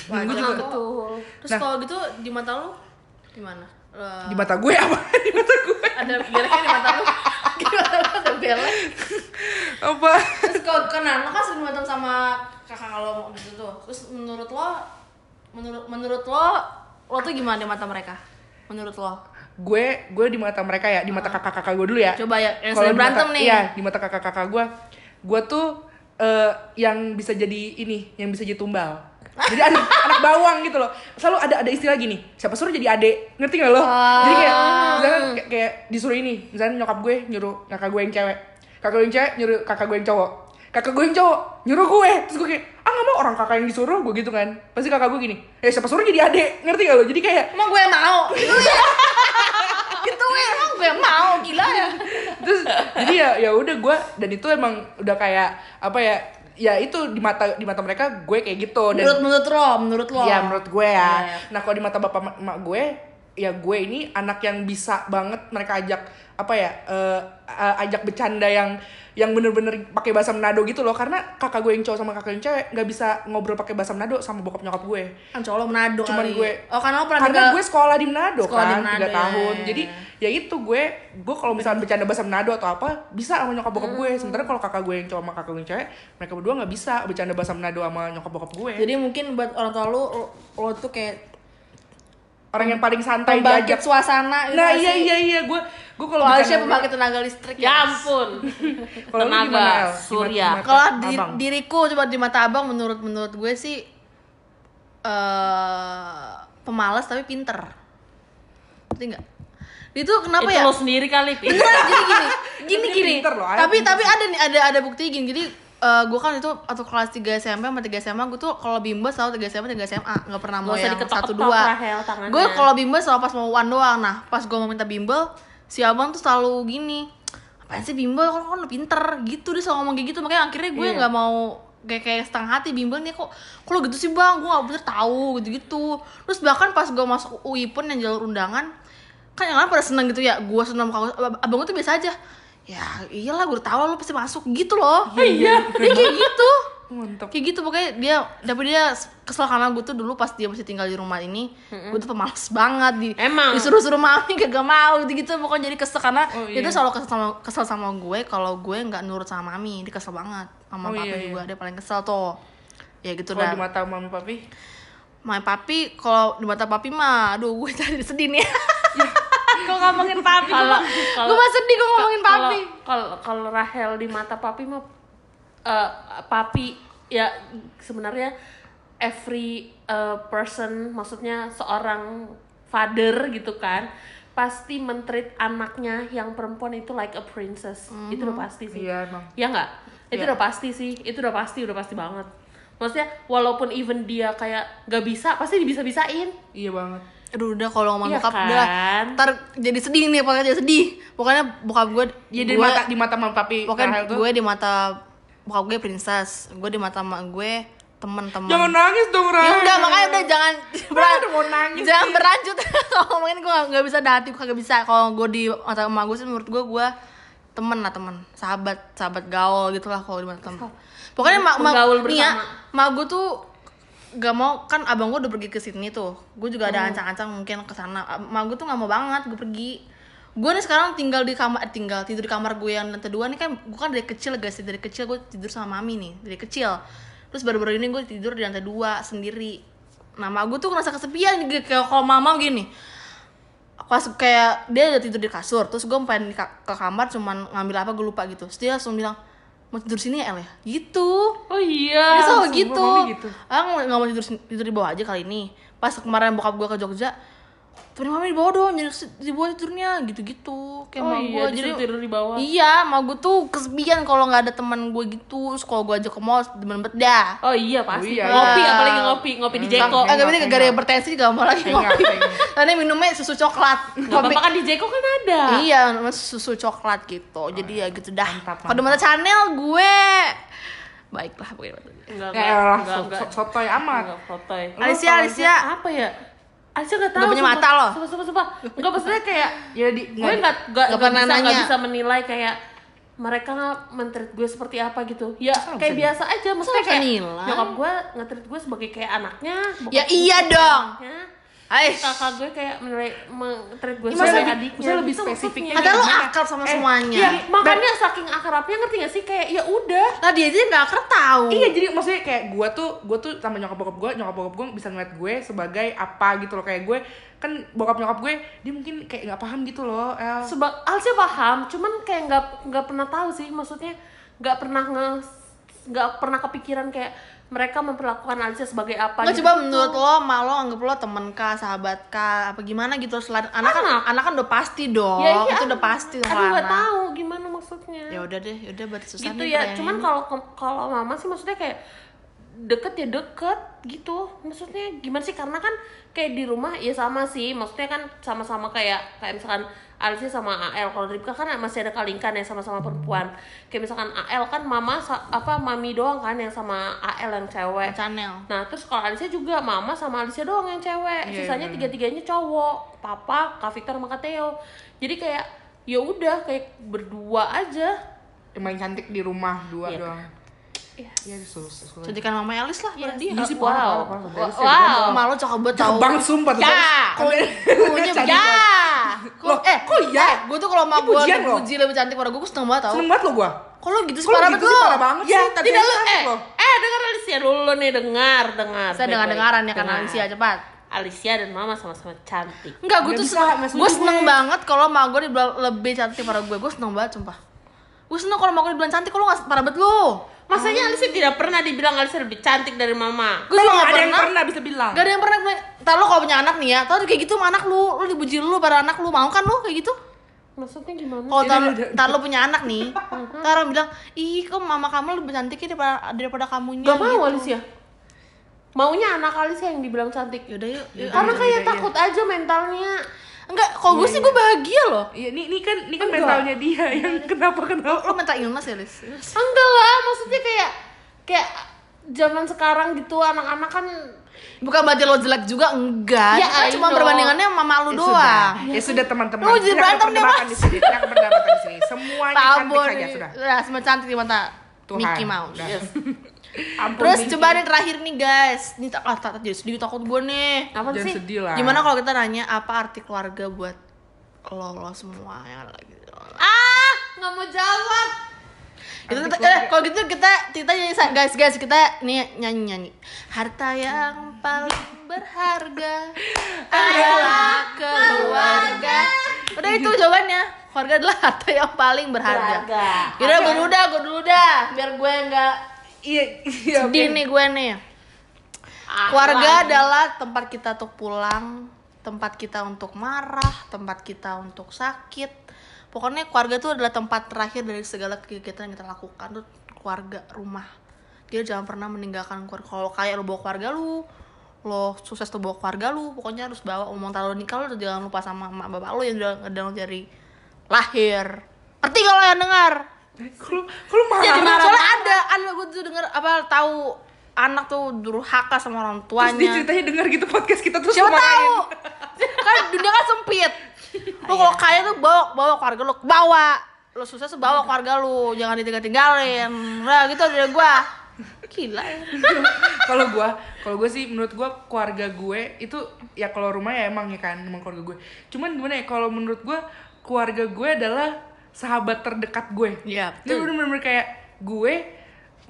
Dan gue juga. Betul. Terus Nah. kalau gitu di mata lo gimana? Di mata gue apa? di mata gue ada beleknya di mata? Gimana lo ada belek? apa? Terus kalau kenal lo kan sering berantem sama kakak lo gitu tuh. Terus menurut lo, menurut menurut lo, lo tuh gimana di mata mereka? Menurut lo? gue gue di mata mereka ya di mata kakak-kakak gue dulu ya Coba ya, yang sering di mata- berantem nih. iya di mata kakak-kakak gue gue tuh eh, yang bisa jadi ini yang bisa jadi tumbal jadi anak anak bawang gitu loh. Selalu ada ada istilah gini siapa suruh jadi adek ngerti gak lo? Jadi kayak misalkan kayak, kayak disuruh ini misalnya nyokap gue nyuruh kakak gue yang cewek. Kakak gue yang cewek nyuruh kakak gue yang cowok. Kakak gue yang cowok nyuruh gue. Terus gue kayak ah nggak mau orang kakak yang disuruh. Gue gitu kan. Pasti kakak gue gini eh siapa suruh jadi adek ngerti gak lo? Jadi kayak Emang gue yang mau? Gitu ya? gitu ya, emang gue yang mau, gila ya? terus jadi ya ya udah gue dan itu emang udah kayak apa ya ya itu di mata di mata mereka gue kayak gitu dan Menurut menurut lo, menurut lo. ya menurut gue ya Iya, iya. nah kalau di mata bapak ma- emak gue ya gue ini anak yang bisa banget mereka ajak apa ya eh, eh, ajak bercanda yang yang bener-bener pakai bahasa Manado gitu loh. Karena kakak gue yang cowok sama kakak yang cewek nggak bisa ngobrol pakai bahasa Manado sama bokap nyokap gue. Kan cowok lo Manado cuman kali. gue. Oh, karena lo pernah karena tinggal- gue sekolah di Manado Sekolah kan tiga tahun. ya, jadi ya itu gue gue kalau misalnya bercanda bahasa Manado atau apa bisa sama nyokap bokap gue. Hmm. sementara kalau kakak gue yang cowok sama kakak gue yang cewek mereka berdua nggak bisa bercanda bahasa Manado sama nyokap bokap gue. Jadi mungkin buat orang tua lo, lo, tuh kayak orang yang paling santai diajak suasana gitu nah iya sih? iya iya. Gue gue kalau Aisyah pembangkit tenaga listrik Ya ampun. Kalau? Tenaga surya. Kalau di- diriku coba di mata abang menurut menurut gue sih eh pemalas tapi pinter. Ngerti nggak? Itu kenapa itu ya? lo sendiri kali. Pi. Beneran jadi gini, gini Tapi gini. pinter loh, tapi pinter tapi ada nih ada ada bukti gini. Jadi gue kan itu atau kelas 3 SMP sama 3 SMA gue tuh kalau bimbel selalu 3 SMP 3 SMA nggak pernah mau yang satu dua gue kalau bimbel selalu pas mau one doang nah pas gue mau minta bimbel si abang tuh selalu gini apaan sih bimbel? Kan kan pinter? Gitu dia selalu ngomong kayak gitu. Makanya akhirnya gue Iya. nggak mau kayak kayak setengah hati bimbel nih kok kok lu gitu sih bang? Gue nggak bener tahu gitu gitu terus bahkan pas gue masuk UI pun yang jalur undangan kan yang lain pada seneng gitu ya. Gue seneng kalau abang gue tuh biasa aja ya iyalah gue udah tahu lu pasti masuk gitu loh. Iya. Dia kayak gitu Mantap. kayak gitu pokoknya dia tapi dia kesel karena gue tuh dulu pas dia masih tinggal di rumah ini gue tuh pemalas banget di Emang. disuruh-suruh mami gak mau gitu gitu pokoknya jadi kesel karena Oh, dia iya. tuh selalu kesel sama kesel sama gue kalau gue nggak nurut sama mami. Dia kesel banget sama Oh, papi iya, iya. juga dia paling kesel tuh. Ya gitu Kalau dah. di mata mami papi, My papi kalau di mata papi mah aduh gue tadi sedih nih. Kok ngomongin papi? Kalau gue mah sedih kok ngomongin kalau- papi. Kalau kalau Rahel di mata papi mah eh, papi ya sebenarnya every eh, person maksudnya seorang father gitu kan pasti mentreat anaknya yang perempuan itu like a princess. Itu udah pasti sih. Iya emang. ya nggak? Itu Iya. udah pasti sih. Itu udah pasti udah pasti banget. Maksudnya walaupun even dia kayak nggak bisa pasti bisa bisain Iya banget. aduh udah kalau ngomong Iya bokap kan? udah ntar jadi sedih nih pokoknya jadi sedih. Pokoknya bokap gue Iya di mata di mata mami papi pokoknya gue di mata bokap gue princess. Gue di mata mak gue teman-teman Jangan nangis dong Rahel. ya udah makanya udah jangan udah mau nangis jangan nih. berlanjut. Kalau ngomongin gue nggak- bisa dah hati gue kagak bisa. Kalau gue di mata emak gue sih menurut gue gue temen lah temen. Sahabat sahabat gaul gitu lah kalau di mata temen. Pokoknya mak mak nih ya mak gue tuh gak mau kan abang gue udah pergi ke Sydney tuh. Gue juga Hmm. ada ancang-ancang mungkin ke sana. Mak gue tuh nggak mau banget gue pergi gue nih sekarang tinggal di kamar tinggal tidur di kamar gue yang lantai dua nih kan gue kan dari kecil guys dari kecil gue tidur sama mami nih dari kecil terus baru-baru ini gue tidur di lantai dua sendiri mak gue tuh ngerasa kesepian gitu kayak kalau mama gini pas kayak dia udah tidur di kasur terus gue pengen ke kamar cuman ngambil apa gue lupa gitu terus dia langsung bilang mau tidur sini ya El ya gitu oh iya dia selalu gitu. Gitu. Ah nggak mau tidur tidur di bawah aja kali ini. Pas kemarin bokap gue ke Jogja, temenin mami di bawah dong, jadi di bawah tidurnya gitu-gitu. Kayak oh mau iya gue jadi tidur di bawah Iya, mau gue tuh kesepian kalau nggak ada teman gue gitu. Terus kalau gue ajak ke mall, demen bet dah. Oh iya pasti. Oh iya, ngopi iya. apalagi ngopi, ngopi di Jeko. Enggak, Agak beda enggak. gara hipertensi gak mau lagi Enggak, ngopi. enggak. Tadi minumnya susu coklat. Apa-apa kan di Jeko kan ada. Iya, susu coklat gitu. Jadi ya gitu dah. Mantap, Kalau mata channel gue baiklah pokoknya. Enggak, Ya elah, enggak, so- enggak. so- sotoy amat. Enggak fotoy. Lo Alicia, kalau Alicia. Apa ya? Alicia gak tahu. Nggak punya mata lo. Sumpah, sumpah, sumpah. Enggak maksudnya kayak Ya di gue nggak nggak pernah bisa nanya. bisa menilai kayak mereka mentreat gue seperti apa gitu ya Masa kayak biasa aja maksudnya kayak nilai? nyokap gue ngetreat gue sebagai kayak anaknya Ya iya dong. anaknya. Ais. kakak gue kayak menilai mentreat gue Ya, sebagai lebih- adiknya masa lebih gitu spesifiknya maksudnya. Kata lu gimana? akrab sama Eh, semuanya. Iya, makanya saking akrabnya ngerti gak sih kayak ya udah Nah dia aja nggak akrab tahu. Iya jadi maksudnya kayak gue tuh gue tuh sama nyokap bokap gue nyokap bokap gue bisa ngeliat gue sebagai apa gitu loh kayak gue kan bokap nyokap gue dia mungkin kayak nggak paham gitu loh El Seba Alcia paham, cuman kayak nggak nggak pernah tahu sih, maksudnya nggak pernah nge nggak pernah kepikiran kayak mereka memperlakukan Alcia sebagai apa. Nggak gitu. coba menurut lo, ma lo anggap lo temen kah, sahabat kah, apa gimana gitu selain anak kan Anak. anak kan udah pasti dong, Ya, iya, itu udah pasti dong Aku nggak anak. tahu gimana maksudnya. Ya udah deh, ya udah berarti susah gitu ya. Cuman kalau kalau mama sih maksudnya kayak deket ya deket gitu maksudnya gimana sih karena kan kayak di rumah ya sama sih maksudnya kan sama-sama kayak kayak misalkan Alicia sama AL kalau Ripka kan masih ada kalingkan yang sama-sama perempuan kayak misalkan AL kan mama apa mami doang kan yang sama AL yang cewek channel. Nah terus kalau Alicia juga mama sama Alicia doang yang cewek, Iya, sisanya iya. tiga-tiganya cowok, papa, kak Victor sama kak Theo. Jadi kayak ya udah kayak berdua aja. yang main cantik di rumah dua Iya. doang Iya. Iya susah. Jadikan mama Elis lah pada dia. Iya sih, wow. parah, parah, parah. Wow. Ma lo cakep banget tau. Bang sumpah tuh. Ya, kuenya Cantik ya. Loh, eh, kok iya? gue tuh kalau ma Ini gue dipuji lebih cantik pada gue, gue seneng banget tau. Seneng banget lo gue Kok lo gitu sih lo parah gitu banget sih, lo? parah banget Ya, sih. tadi Tidak lu lu eh. eh eh dengar Alicia dulu nih dengar dengar. Saya dengar baik-baik. dengaran ya karena. Alicia cepat. Alicia dan Mama sama-sama cantik. Enggak, gue tuh seneng, gue seneng banget kalau ma gue dibilang lebih cantik pada gue, gue seneng banget sumpah. Gue seneng kalau ma gue dibilang cantik, kalau nggak parah banget lu. Masanya Alicia tidak pernah dibilang Alicia lebih cantik dari Mama. Gue juga nggak ada yang pernah. pernah bisa bilang Gak ada yang pernah Ntar lo kalau punya anak nih ya, tau kayak gitu sama anak lu, lu dipuji lu pada anak lu, mau kan lu kayak gitu? maksudnya gimana Kalau tar, Iya, iya, iya. tar lo punya anak nih, tar orang bilang, ih kok mama kamu lebih cantik ya daripada, daripada kamunya gak mau gitu. Alicia maunya anak Alicia yang dibilang cantik Yaudah yuk, yuk. karena Iya, kayak iya, iya. takut aja mentalnya Enggak, kalau gue sih gue bahagia loh Iya, ini ini kan ini kan Enggak. mentalnya dia yang kenapa kenapa. Lo mental illness ya, Lis? enggak lah maksudnya kayak kayak zaman sekarang gitu anak-anak kan Bukan berarti lo jelek juga, enggak Ya, Kan I cuma know. perbandingannya sama mama lu Ya doang sudah, ya sudah teman-teman. Lu jadi Tidak berantem deh, perdebatan Mas. di sini. Tidak perdebatan di sini. Semuanya cantik Tabur saja sudah. Ya, semua cantik di mata Tuhan. Mickey Mouse Udah. yes. Ampun, Terus Vicky. coba nih terakhir nih guys. Ini tak, ah, tak, jadi sedih takut gue nih. Apa Jangan sih? Sedih lah. Gimana kalau kita nanya apa arti keluarga buat lo, lo semua? Yang ada lagi. Ah nggak mau jawab. Itu eh, kalau gitu kita kita nyanyi guys guys kita nih nyanyi nyanyi. Harta yang paling berharga adalah keluarga. udah itu jawabannya. Keluarga adalah harta yang paling berharga. Berharga. Yaudah gue dulu dah gue dulu dah. Biar gue nggak Iya, iya. sedih nih gue nih. Ah, keluarga lagi. adalah tempat kita untuk pulang tempat kita untuk marah tempat kita untuk sakit. Pokoknya keluarga itu adalah tempat terakhir dari segala kegiatan yang kita lakukan tuh keluarga rumah. Dia jangan pernah meninggalkan keluarga. Kalau kayak lo bawa keluarga lu lo sukses tuh bawa keluarga lu pokoknya harus bawa omong taruh nikah lo jangan lupa sama emak bapak lo yang udah ngedang dari lahir. Ngerti kalau yang dengar Kalau kalau marah. ya di mana soalnya ada ada gue tuh denger apa tahu anak tuh durhaka sama orang Terus dia tuanya. ceritanya dengar gitu podcast kita terus siapa tahu? Kan dunia kan sempit. Lu kalau kaya tuh bawa bawa keluarga lu bawa. Lu sukses tuh bawa keluarga lu jangan ditinggal tinggalin nah gitu dari gua. Gila. Ya kalau gua kalau gue sih menurut gua keluarga gue itu ya kalau rumah ya emang ya kan emang keluarga gue. Cuman gimana ya kalau menurut gua keluarga gue adalah sahabat terdekat gue. Iya, Dia bener-bener kayak gue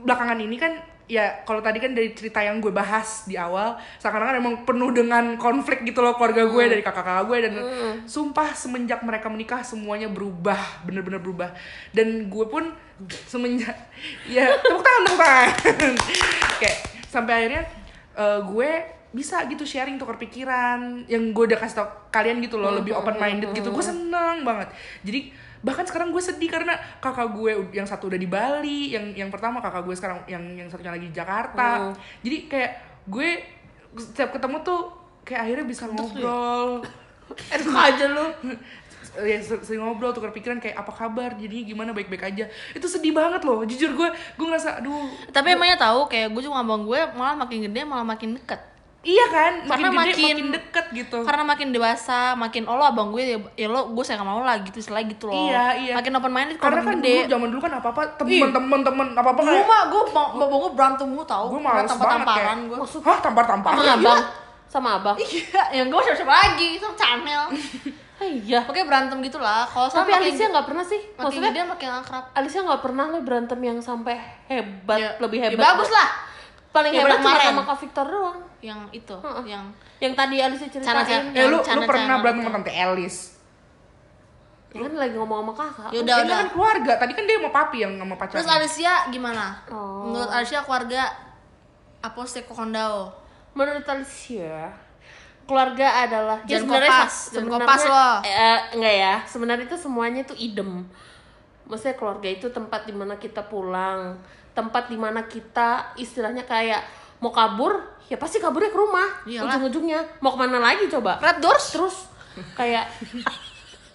belakangan ini kan ya kalau tadi kan dari cerita yang gue bahas di awal seakan-akan emang penuh dengan konflik gitu loh keluarga gue dari kakak-kakak gue dan sumpah semenjak mereka menikah semuanya berubah bener-bener berubah. Dan gue pun semenjak ya tepuk tangan tepuk tangan. Kayak sampai akhirnya eh, gue bisa gitu sharing tukar pikiran yang gue udah kasih tau kalian gitu loh lebih open minded gitu. gue seneng banget. Jadi bahkan sekarang gue sedih karena kakak gue yang satu udah di Bali yang yang pertama kakak gue sekarang yang yang satunya lagi di Jakarta. Jadi kayak gue setiap ketemu tuh kayak akhirnya bisa ngobrol. Enak aja lu? Ya ser- sering ngobrol tukar pikiran kayak apa kabar? Jadi gimana? Baik-baik aja. Itu sedih banget loh jujur gue gue ngerasa aduh. Tapi emangnya tahu kayak gue juga abang gue malah makin gede malah makin deket iya kan? Karena makin gede makin- makin deket gitu. karena makin dewasa makin oh lo abang gue ya, ya lo gue sayang sama lo lah gitu istilah gitu loh. Iya, iya. makin open minded karena kan gede. dulu zaman dulu kan apa apa temen temen temen apa apa kayak mah gue bapak gue berantem mulu tau. Gue males banget tampar-tamparan kayak gue hah tampar tamparan sama abang. Sama abang. Iya, yang gue siapa-siapa lagi, itu channel. Ah, iya. Oke berantem gitu lah. Kalau tapi sama Alicia nggak pernah sih. maksudnya gede makin akrab. Alicia nggak pernah lo berantem yang sampai hebat Ya, lebih ya hebat. bagus lah. Paling Ya, hebat cuma kemarin. sama Kak Victor doang Yang itu, Heeh. yang yang tadi Alicia Cana-cana. ceritain eh lu lu pernah berantem sama tante Elis Ya kan lagi ngomong sama kakak ya udah Ini udah. kan keluarga tadi kan dia sama papi yang sama pacarnya Terus Alicia gimana? Oh. Menurut Alicia keluarga Aposte Kokondao. menurut Alicia keluarga adalah ya Jangan sebenarnya kopas, se- jangan sebenarnya- kopas lo. eh, enggak ya sebenarnya itu semuanya itu idem maksudnya keluarga itu tempat di mana kita pulang tempat di mana kita istilahnya kayak mau kabur ya pasti kaburnya ke rumah Iyalah. ujung-ujungnya mau ke mana lagi coba Red Doors? terus kayak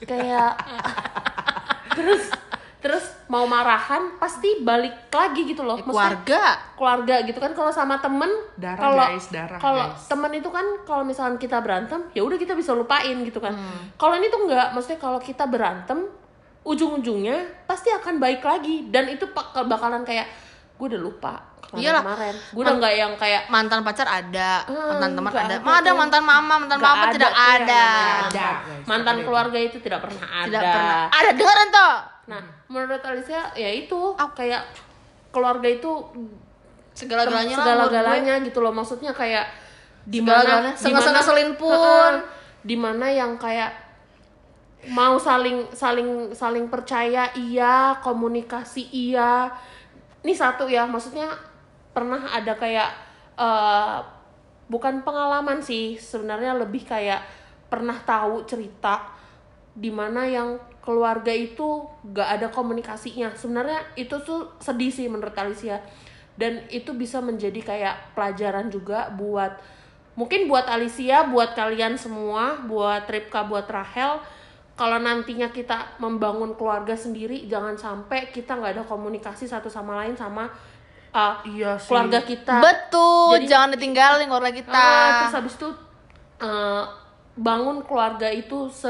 kayak terus terus mau marahan pasti balik lagi gitu loh Ya, Maksudnya, keluarga. keluarga gitu kan kalau sama temen Darah, kalau guys, darah, kalau guys. temen itu kan kalau misalkan kita berantem ya udah kita bisa lupain gitu kan Hmm. kalau ini tuh enggak maksudnya kalau kita berantem ujung-ujungnya pasti akan baik lagi dan itu bakalan kayak gue udah lupa Iyalah. kemarin kemarin gue udah nggak yang kayak Mantan pacar ada, Ah, mantan teman ada. ada Mah ada mantan mama, mantan papa tidak tuh yang ada. Ada, guys, mantan ada itu. keluarga itu tidak pernah ada Tidak pernah. Ada dengeran toh. nah menurut Alicia ya itu kayak keluarga itu Segala-galanya lah. segala-galanya gitu loh maksudnya kayak di mana Sengasel-ngaselin pun. Di mana yang kayak mau saling saling saling percaya iya komunikasi iya ini satu ya maksudnya pernah ada kayak eh, bukan pengalaman sih sebenarnya lebih kayak pernah tahu cerita di mana yang keluarga itu gak ada komunikasinya. Sebenarnya itu tuh sedih sih menurut Alicia. Dan itu bisa menjadi kayak pelajaran juga buat mungkin buat Alicia buat kalian semua buat Ripka buat Rahel kalau nantinya kita membangun keluarga sendiri jangan sampai kita nggak ada komunikasi satu sama lain sama uh, Iya sih. keluarga kita Betul, Jadi- jangan ditinggalin keluarga kita. Ah, terus habis itu eh, bangun keluarga itu se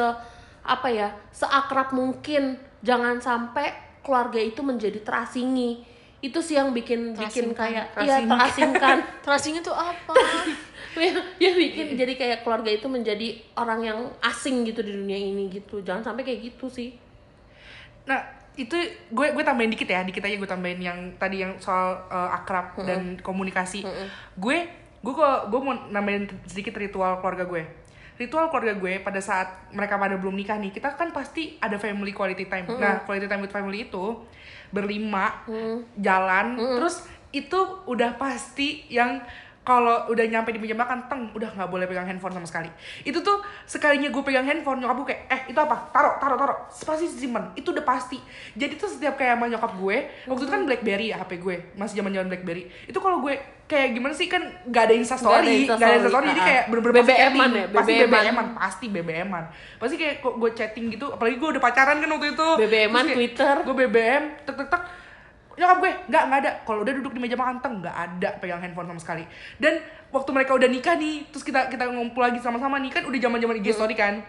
apa ya seakrab mungkin jangan sampai keluarga itu menjadi terasingi itu sih yang bikin bikin kayak iya Terasingkan. terasingkan Tracing itu apa? ya, ya bikin jadi kayak keluarga itu menjadi orang yang asing gitu di dunia ini gitu. Jangan sampai kayak gitu sih. Nah, itu gue gue tambahin dikit ya, dikit aja gue tambahin yang tadi yang soal uh, akrab dan komunikasi. Gue gue kok gue mau nambahin sedikit ritual keluarga gue. Ritual keluarga gue pada saat mereka pada belum nikah nih, kita kan pasti ada family quality time. Nah, quality time with family itu berlima jalan, terus itu udah pasti yang kalau udah nyampe di meja makan teng udah nggak boleh pegang handphone sama sekali. Itu tuh sekalinya gue pegang handphone nyokap gue kayak eh itu apa? Taruh taruh taruh. Pasti simpen. Itu udah pasti. Jadi tuh setiap kayak sama nyokap gue waktu itu kan blackberry ya hp gue masih zaman zaman blackberry. Itu kalau gue kayak gimana sih kan nggak ada insta Nggak ada story Insta nggak ada insta story, story. Jadi kayak bener-bener pasti BBM-an chatting. ya, pasti BBM-an. Pasti BBM-an pasti kayak kok gue chatting gitu apalagi gue udah pacaran kan waktu itu. BBM-an, kayak Twitter. gue BBM tek tek tek nyokap gue nggak nggak ada. Kalau udah duduk di meja makan teng nggak ada. Pegang handphone sama sekali. Dan waktu mereka udah nikah nih terus kita kita ngumpul lagi sama-sama nih kan udah zaman zaman IG story kan.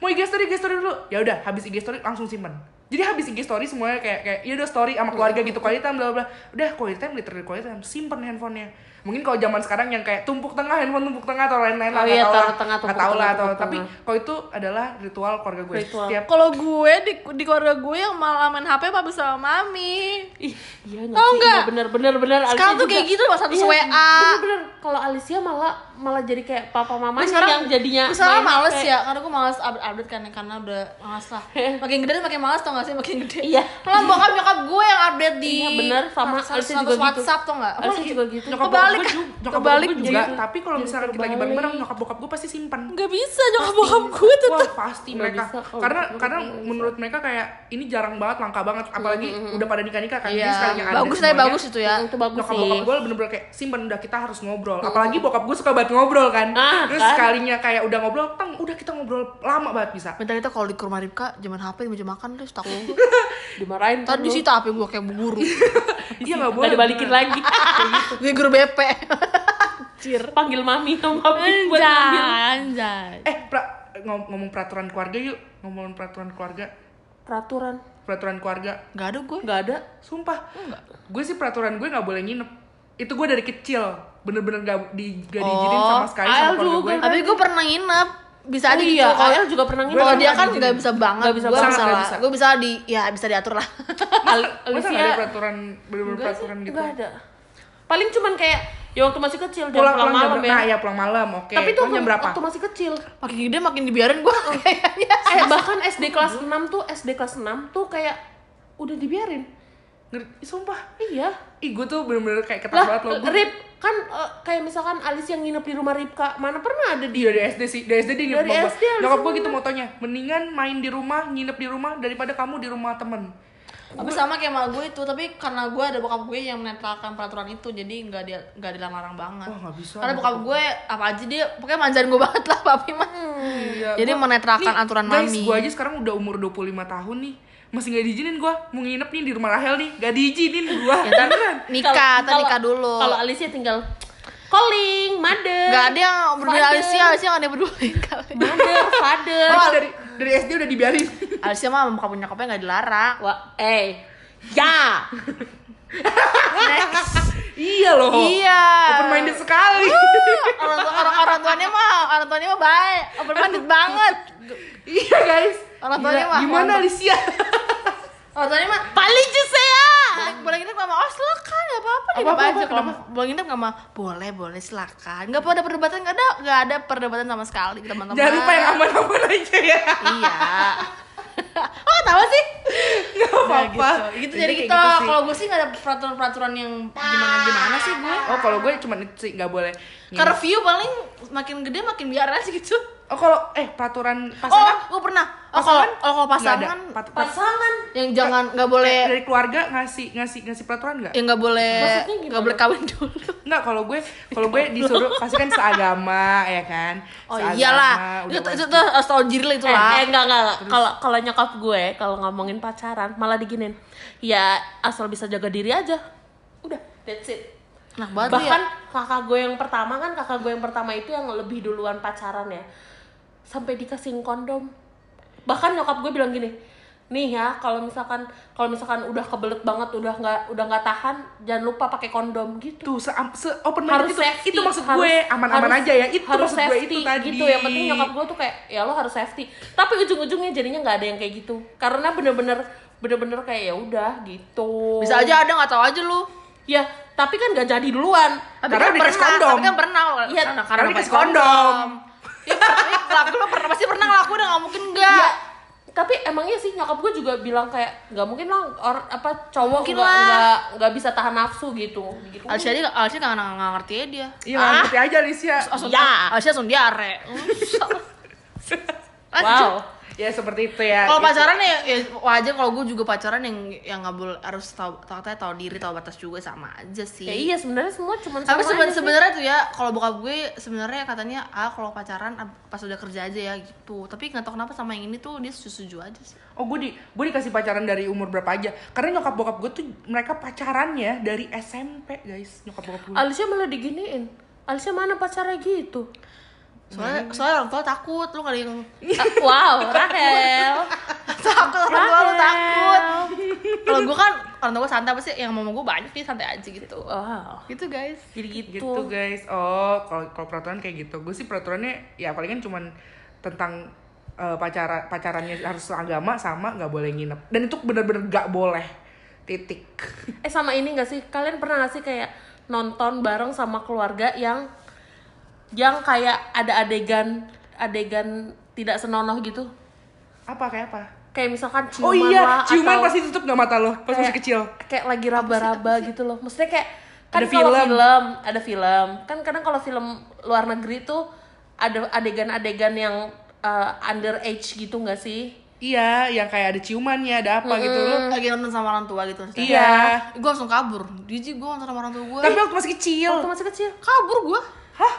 Mau IG story IG story dulu. Ya udah habis IG story langsung simpen. Jadi habis IG story semuanya kayak kayak ya udah story sama keluarga gitu quality time bla bla udah quality time literally quality simpen handphonenya mungkin kalau zaman sekarang yang kayak tumpuk tengah handphone tumpuk tengah atau lain-lain Oh lah iya, nggak tahu taruh lah. tengah, tumpuk tahu lah tengah, atau tapi tengah. kalau itu adalah ritual keluarga gue Ritual. setiap Kalau gue di, di keluarga gue yang malah main HP apa sama mami. Ih, iya Tau nggak? Iya, bener bener bener Sekarang Alicia tuh juga. kayak gitu loh, satu Iya, WA. bener bener kalau Alicia malah malah jadi kayak papa Gue sekarang yang jadinya gue sekarang males HP. ya karena gue males update, update kan karena udah males lah. Makin gede makin males tau gak sih? Makin gede. Iya. malah bokap nyokap gue yang update di Iya, bener. Sama Alicia juga gitu. WhatsApp tau gak? Alicia juga gitu. nyokap Kebalik. bokap gue juga, nyokap Kebalik gue juga. tapi kalau jadi misalkan kita lagi terbalik. bareng-bareng nyokap bokap gue pasti simpan Gak bisa nyokap bokap gue tuh Wah pasti mereka. kalau karena karena bisa. menurut mereka kayak ini jarang banget langka banget. Apalagi udah pada nikah nikah kan jadi iya sekalinya ada bagus lah semuanya, bagus itu ya. Itu bagus nyokap bokap gue bener-bener kayak simpen udah kita harus ngobrol. Apalagi bokap gue suka banget ngobrol kan. Ah, terus kan? sekalinya kayak udah ngobrol tang udah kita ngobrol lama banget bisa. Bentar kita kalau di rumah Ripka zaman HP meja makan terus takut. Dimarahin kan Tadi di lu. situ HP gue kayak bu guru iya nggak nggak boleh. dibalikin bener. lagi Gue guru BP Anjir. Panggil mami sama papi buat ngambil. Anjay. Eh pra, ngom- ngomong peraturan keluarga yuk. Ngomongin peraturan keluarga. Peraturan. Peraturan keluarga. Gak ada gue nggak ada. Sumpah. Gue sih peraturan gue nggak boleh nginep. Itu gue dari kecil bener-bener gak, di, gak diizinin Oh, sama sekali AL sama keluarga juga. gue. Tapi gue pernah nginep Bisa Oh aja iya, gitu kalau AL juga pernah nginep. Kalau dia kan nggak bisa banget Nggak bisa Gue banget. bisa bisa. Gue bisa di Ya bisa diatur lah Al- Masa nggak ada peraturan bener-bener sih peraturan gitu. enggak ada paling cuman kayak ya waktu masih kecil jangan Pulang, pulang, pulang jam malam ya Nah ya pulang malam, oke. tapi itu Pulang jam berapa? waktu masih kecil Makin gede makin dibiarin gue kayaknya eh bahkan SD kelas 6 tuh SD kelas 6 tuh kayak udah dibiarin Ngerti? Ih, Sumpah. iya Ih gue tuh bener-bener kayak ketat lah banget loh. Gue Rip kan eh, kayak misalkan Alis yang nginep di rumah Ripka mana pernah ada di Iya dari SD sih, dari SD dia Dari nginep SD langsung Nyokap gue gitu motonya, mendingan main di rumah, nginep di rumah daripada kamu di rumah temen. Tapi sama kayak sama gue itu Tapi karena gue ada bokap gue yang menetralkan peraturan itu Jadi nggak dia nggak dilarang banget Wah nggak bisa. Karena bokap gue apa aja dia Pokoknya manjain gue banget lah papi mah Iya, Jadi gua- menetralkan Nih, aturan guys, mami. gue aja sekarang udah umur 25 tahun nih Masih gak diizinin gue Mau nginep nih di rumah Rahel nih. Gak diizinin gue Ya, ntar nikah, ntar nikah dulu. kalau Alicia tinggal calling mother Gak ada yang Father. Alicia, Alicia gak ada yang peduli kali mother father. Oh, dari, dari SD udah dibiarin. Alicia mah bokap nyokapnya gak dilarang. Wah eh ya Iya loh. Iya. Open minded sekali orang, tua- orang, orang tuanya mah orang tuanya mah baik. Open minded banget. Iya guys. Orang tuanya mah Gimana. Alicia? orang tuanya mah paling saya boleh boleh nginep mau oh silakan. Nggak apa-apa nginep Apa-apa, aja. Kalau kenapa? boleh nginep mau boleh boleh silakan. Nggak ada perdebatan nggak ada nggak ada perdebatan sama sekali teman-teman. Jangan lupa yang aman-aman aja ya. Iya oh tahu sih? Gak Nah, apa-apa. gitu, gitu jadi kayak gitu, sih. kalau gue sih nggak ada peraturan-peraturan yang gimana gimana sih gue Oh kalau gue cuma itu sih gak boleh ke review paling makin gede makin biar aja gitu Oh kalau eh peraturan Oh, pasangan gue pernah. Oh, kalau Pasangan? oh, kalau nggak pasangan Pat- pat- pasangan yang jangan nggak boleh dari keluarga ngasih ngasih ngasih peraturan nggak? yang nggak boleh Maksudnya nggak boleh kawin dulu. Nggak kalau gue kalau gue disuruh pasti kan seagama ya kan. Oh Seagama, iyalah. udah Itu itu tuh tahu diri lah itu eh, lah. eh enggak enggak enggak. kalau kalau nyokap gue kalau ngomongin pacaran malah diginin ya asal bisa jaga diri aja udah that's it banget lu bahkan ya. kakak gue yang pertama kan kakak gue yang pertama itu yang lebih duluan pacaran ya sampai dikasihin kondom. Bahkan nyokap gue bilang gini nih ya kalau misalkan kalau misalkan udah kebelet banget udah nggak udah nggak tahan jangan lupa pakai kondom gitu. Tuh se, se open harus itu, safety itu maksud harus- gue. Aman-aman harus- aja ya itu harus maksud gue safety itu tadi. gitu. Yang penting nyokap gue tuh kayak ya lo harus safety. Tapi ujung-ujungnya jadinya nggak ada yang kayak gitu. Karena bener-bener bener-bener kayak ya udah gitu. Bisa aja ada nggak tahu aja lu. ya tapi kan gak jadi duluan. Tapi Karena kan pernah, kondom. Tapi kan pernah. Iya, karena, karena dikasih dikasih kondom. Tapi ngelakuin lo pernah pasti pernah ngelakuin nggak mungkin enggak. ya tapi emangnya sih nyokap gue juga bilang kayak nggak mungkin lah or apa cowok Mungkin nggak nggak nggak bisa tahan nafsu gitu gitu dia Alicia nggak nggak ngerti ya dia. iya nggak ngerti aja Alicia Langsung, Ya. Alicia langsung diare. wow ya seperti itu ya Kalau Itu. pacaran ya, ya wajar kalau gue juga pacaran yang yang nggak boleh harus tahu katanya tahu diri tahu batas juga sama aja sih. ya iya sebenarnya semua cuma Tapi sama seben- aja sih. sebenarnya tuh ya kalau bokap gue sebenarnya katanya ah kalau pacaran pas udah kerja aja ya gitu. Tapi nggak tahu kenapa sama yang ini tuh dia setuju aja sih. Oh gue di gue dikasih pacaran dari umur berapa aja Karena nyokap bokap gue tuh mereka pacarannya dari SMP guys Nyokap bokap gue Alicia malah diginiin Alicia mana pacarnya gitu Soalnya soalnya orang tua takut lu kali yang wow Rahel. Takut orang tua lu takut. Kalau gue kan orang tua gue santai pasti yang mama gue banyak nih santai aja gitu. wow. Gitu guys. jadi gitu, gitu. guys. Oh kalau kalau peraturan kayak gitu. Gue sih peraturannya ya palingan cuman tentang eh, pacara pacarannya harus agama sama nggak boleh nginep. Dan itu bener-bener nggak boleh. Titik. Eh sama ini gak sih? Kalian pernah gak sih kayak nonton bareng sama keluarga yang yang kayak ada adegan adegan tidak senonoh gitu apa kayak apa kayak misalkan ciuman oh iya lah, ciuman atau pasti tutup nggak mata lo pas masih kayak- kecil kayak lagi raba-raba gitu loh maksudnya kayak kan Ada kalau film. film ada film kan kadang kalau film luar negeri tuh ada adegan-adegan yang uh, underage gitu nggak sih iya yang kayak ada ciumannya ada apa gitu lo Lagi nonton sama orang tua gitu. Iya. Gue langsung kabur. Jijik gue nonton sama orang tua gue. tapi waktu masih kecil waktu masih kecil kabur gue. Hah?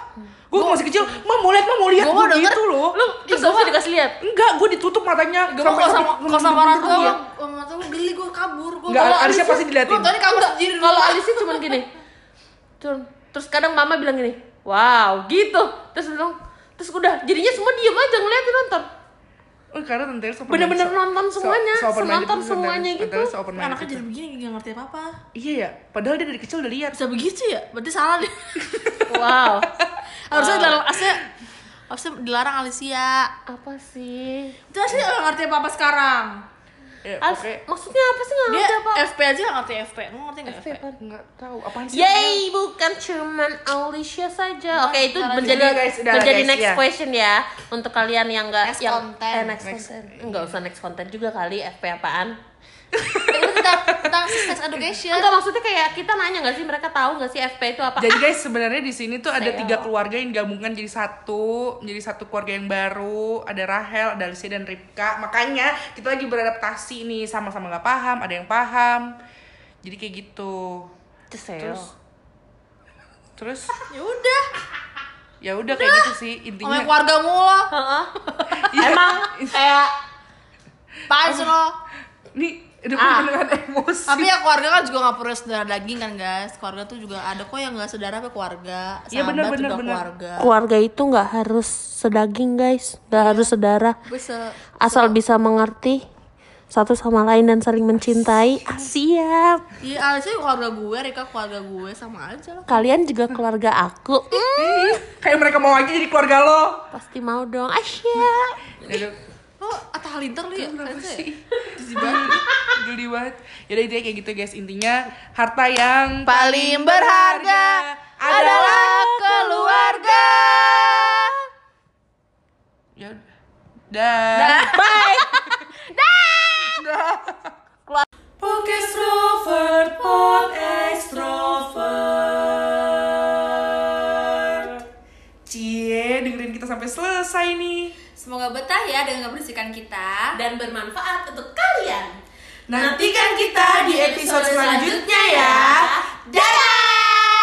Gue masih kecil mah mau lihat mah mau lihat. Mau gue gitu loh. Lu terus usah dikasih lihat. Enggak gue ditutup matanya. Gue kalau sama kalau sama orang tua, gue orang tua geli gue kabur. Gue Enggak, Alicia pasti diliatin. Gue tadi kabur sendiri. kalau Alicia cuman gini. Terus- terus kadang mama bilang gini wow gitu. Terus bilang terus udah jadinya semua diem aja ngeliatin nonton Oh, karena tante Elsa Bener-bener so- nonton so- semuanya, so senonton itu, semuanya gitu. Anaknya itu. jadi begini gak ngerti apa apa. Iya ya, padahal dia dari kecil udah lihat. Bisa begitu ya? Berarti salah deh. wow Harusnya dilarang, harusnya harusnya dilarang Alicia. apa sih Itu Alicia gak ngerti apa apa sekarang. Ya, As- pokoknya maksudnya apa sih nggak Dia ngerti apa FP aja gak ngerti FP. Lu ngerti gak FP? nggak tahu apaan sih. Yay, bukan cuman Alicia saja. Oke, itu Udah, menjadi udah, guys, udah, menjadi guys, next ya. question ya untuk kalian yang enggak Next yang content. eh, next, Next- content. Enggak usah next content juga kali FP apaan. Itu tentang tentang sex education. Enggak maksudnya kayak kita nanya nggak sih mereka tahu nggak sih FP itu apa? Jadi guys sebenarnya di sini tuh ada tiga keluarga yang digabungkan jadi satu, jadi satu keluarga yang baru. Ada Rahel, ada Alicia dan Ripka. Makanya kita lagi beradaptasi nih, sama-sama nggak paham, ada yang paham. Jadi kayak gitu. Cesel. Terus, terus Ya udah. ya udah kayak gitu sih intinya. keluarga mulu. Heeh. Iya. Emang kayak sih lo? Nih udah Ah. dengan emosi. Tapi ya keluarga kan juga gak perlu saudara daging kan guys Keluarga tuh juga ada kok yang gak saudara tapi keluarga Iya, Sahabat bener, bener, juga bener. keluarga keluarga itu nggak harus sedaging guys, nggak harus saudara. Bisa Asal bisa mengerti satu sama lain dan saling mencintai. Ah, siap. Iya juga keluarga gue, Rika keluarga gue sama aja lah Kalian juga keluarga aku. Ih, kayak mereka mau aja jadi keluarga lo. pasti mau dong. Ah, Oh Atta Halilintar lu ya? Kenapa ya? sih? Jijik banget. Geli banget. Yaudah intinya kayak gitu guys. Intinya harta yang Paling berharga adalah keluarga Ya. Dah. Bye. Podcast extrovert, pod extrovert. Cie, dengerin kita sampai selesai nih. Semoga betah ya dengan kebersihan kita. Dan bermanfaat untuk kalian. Nantikan kita di episode selanjutnya ya. Dadah!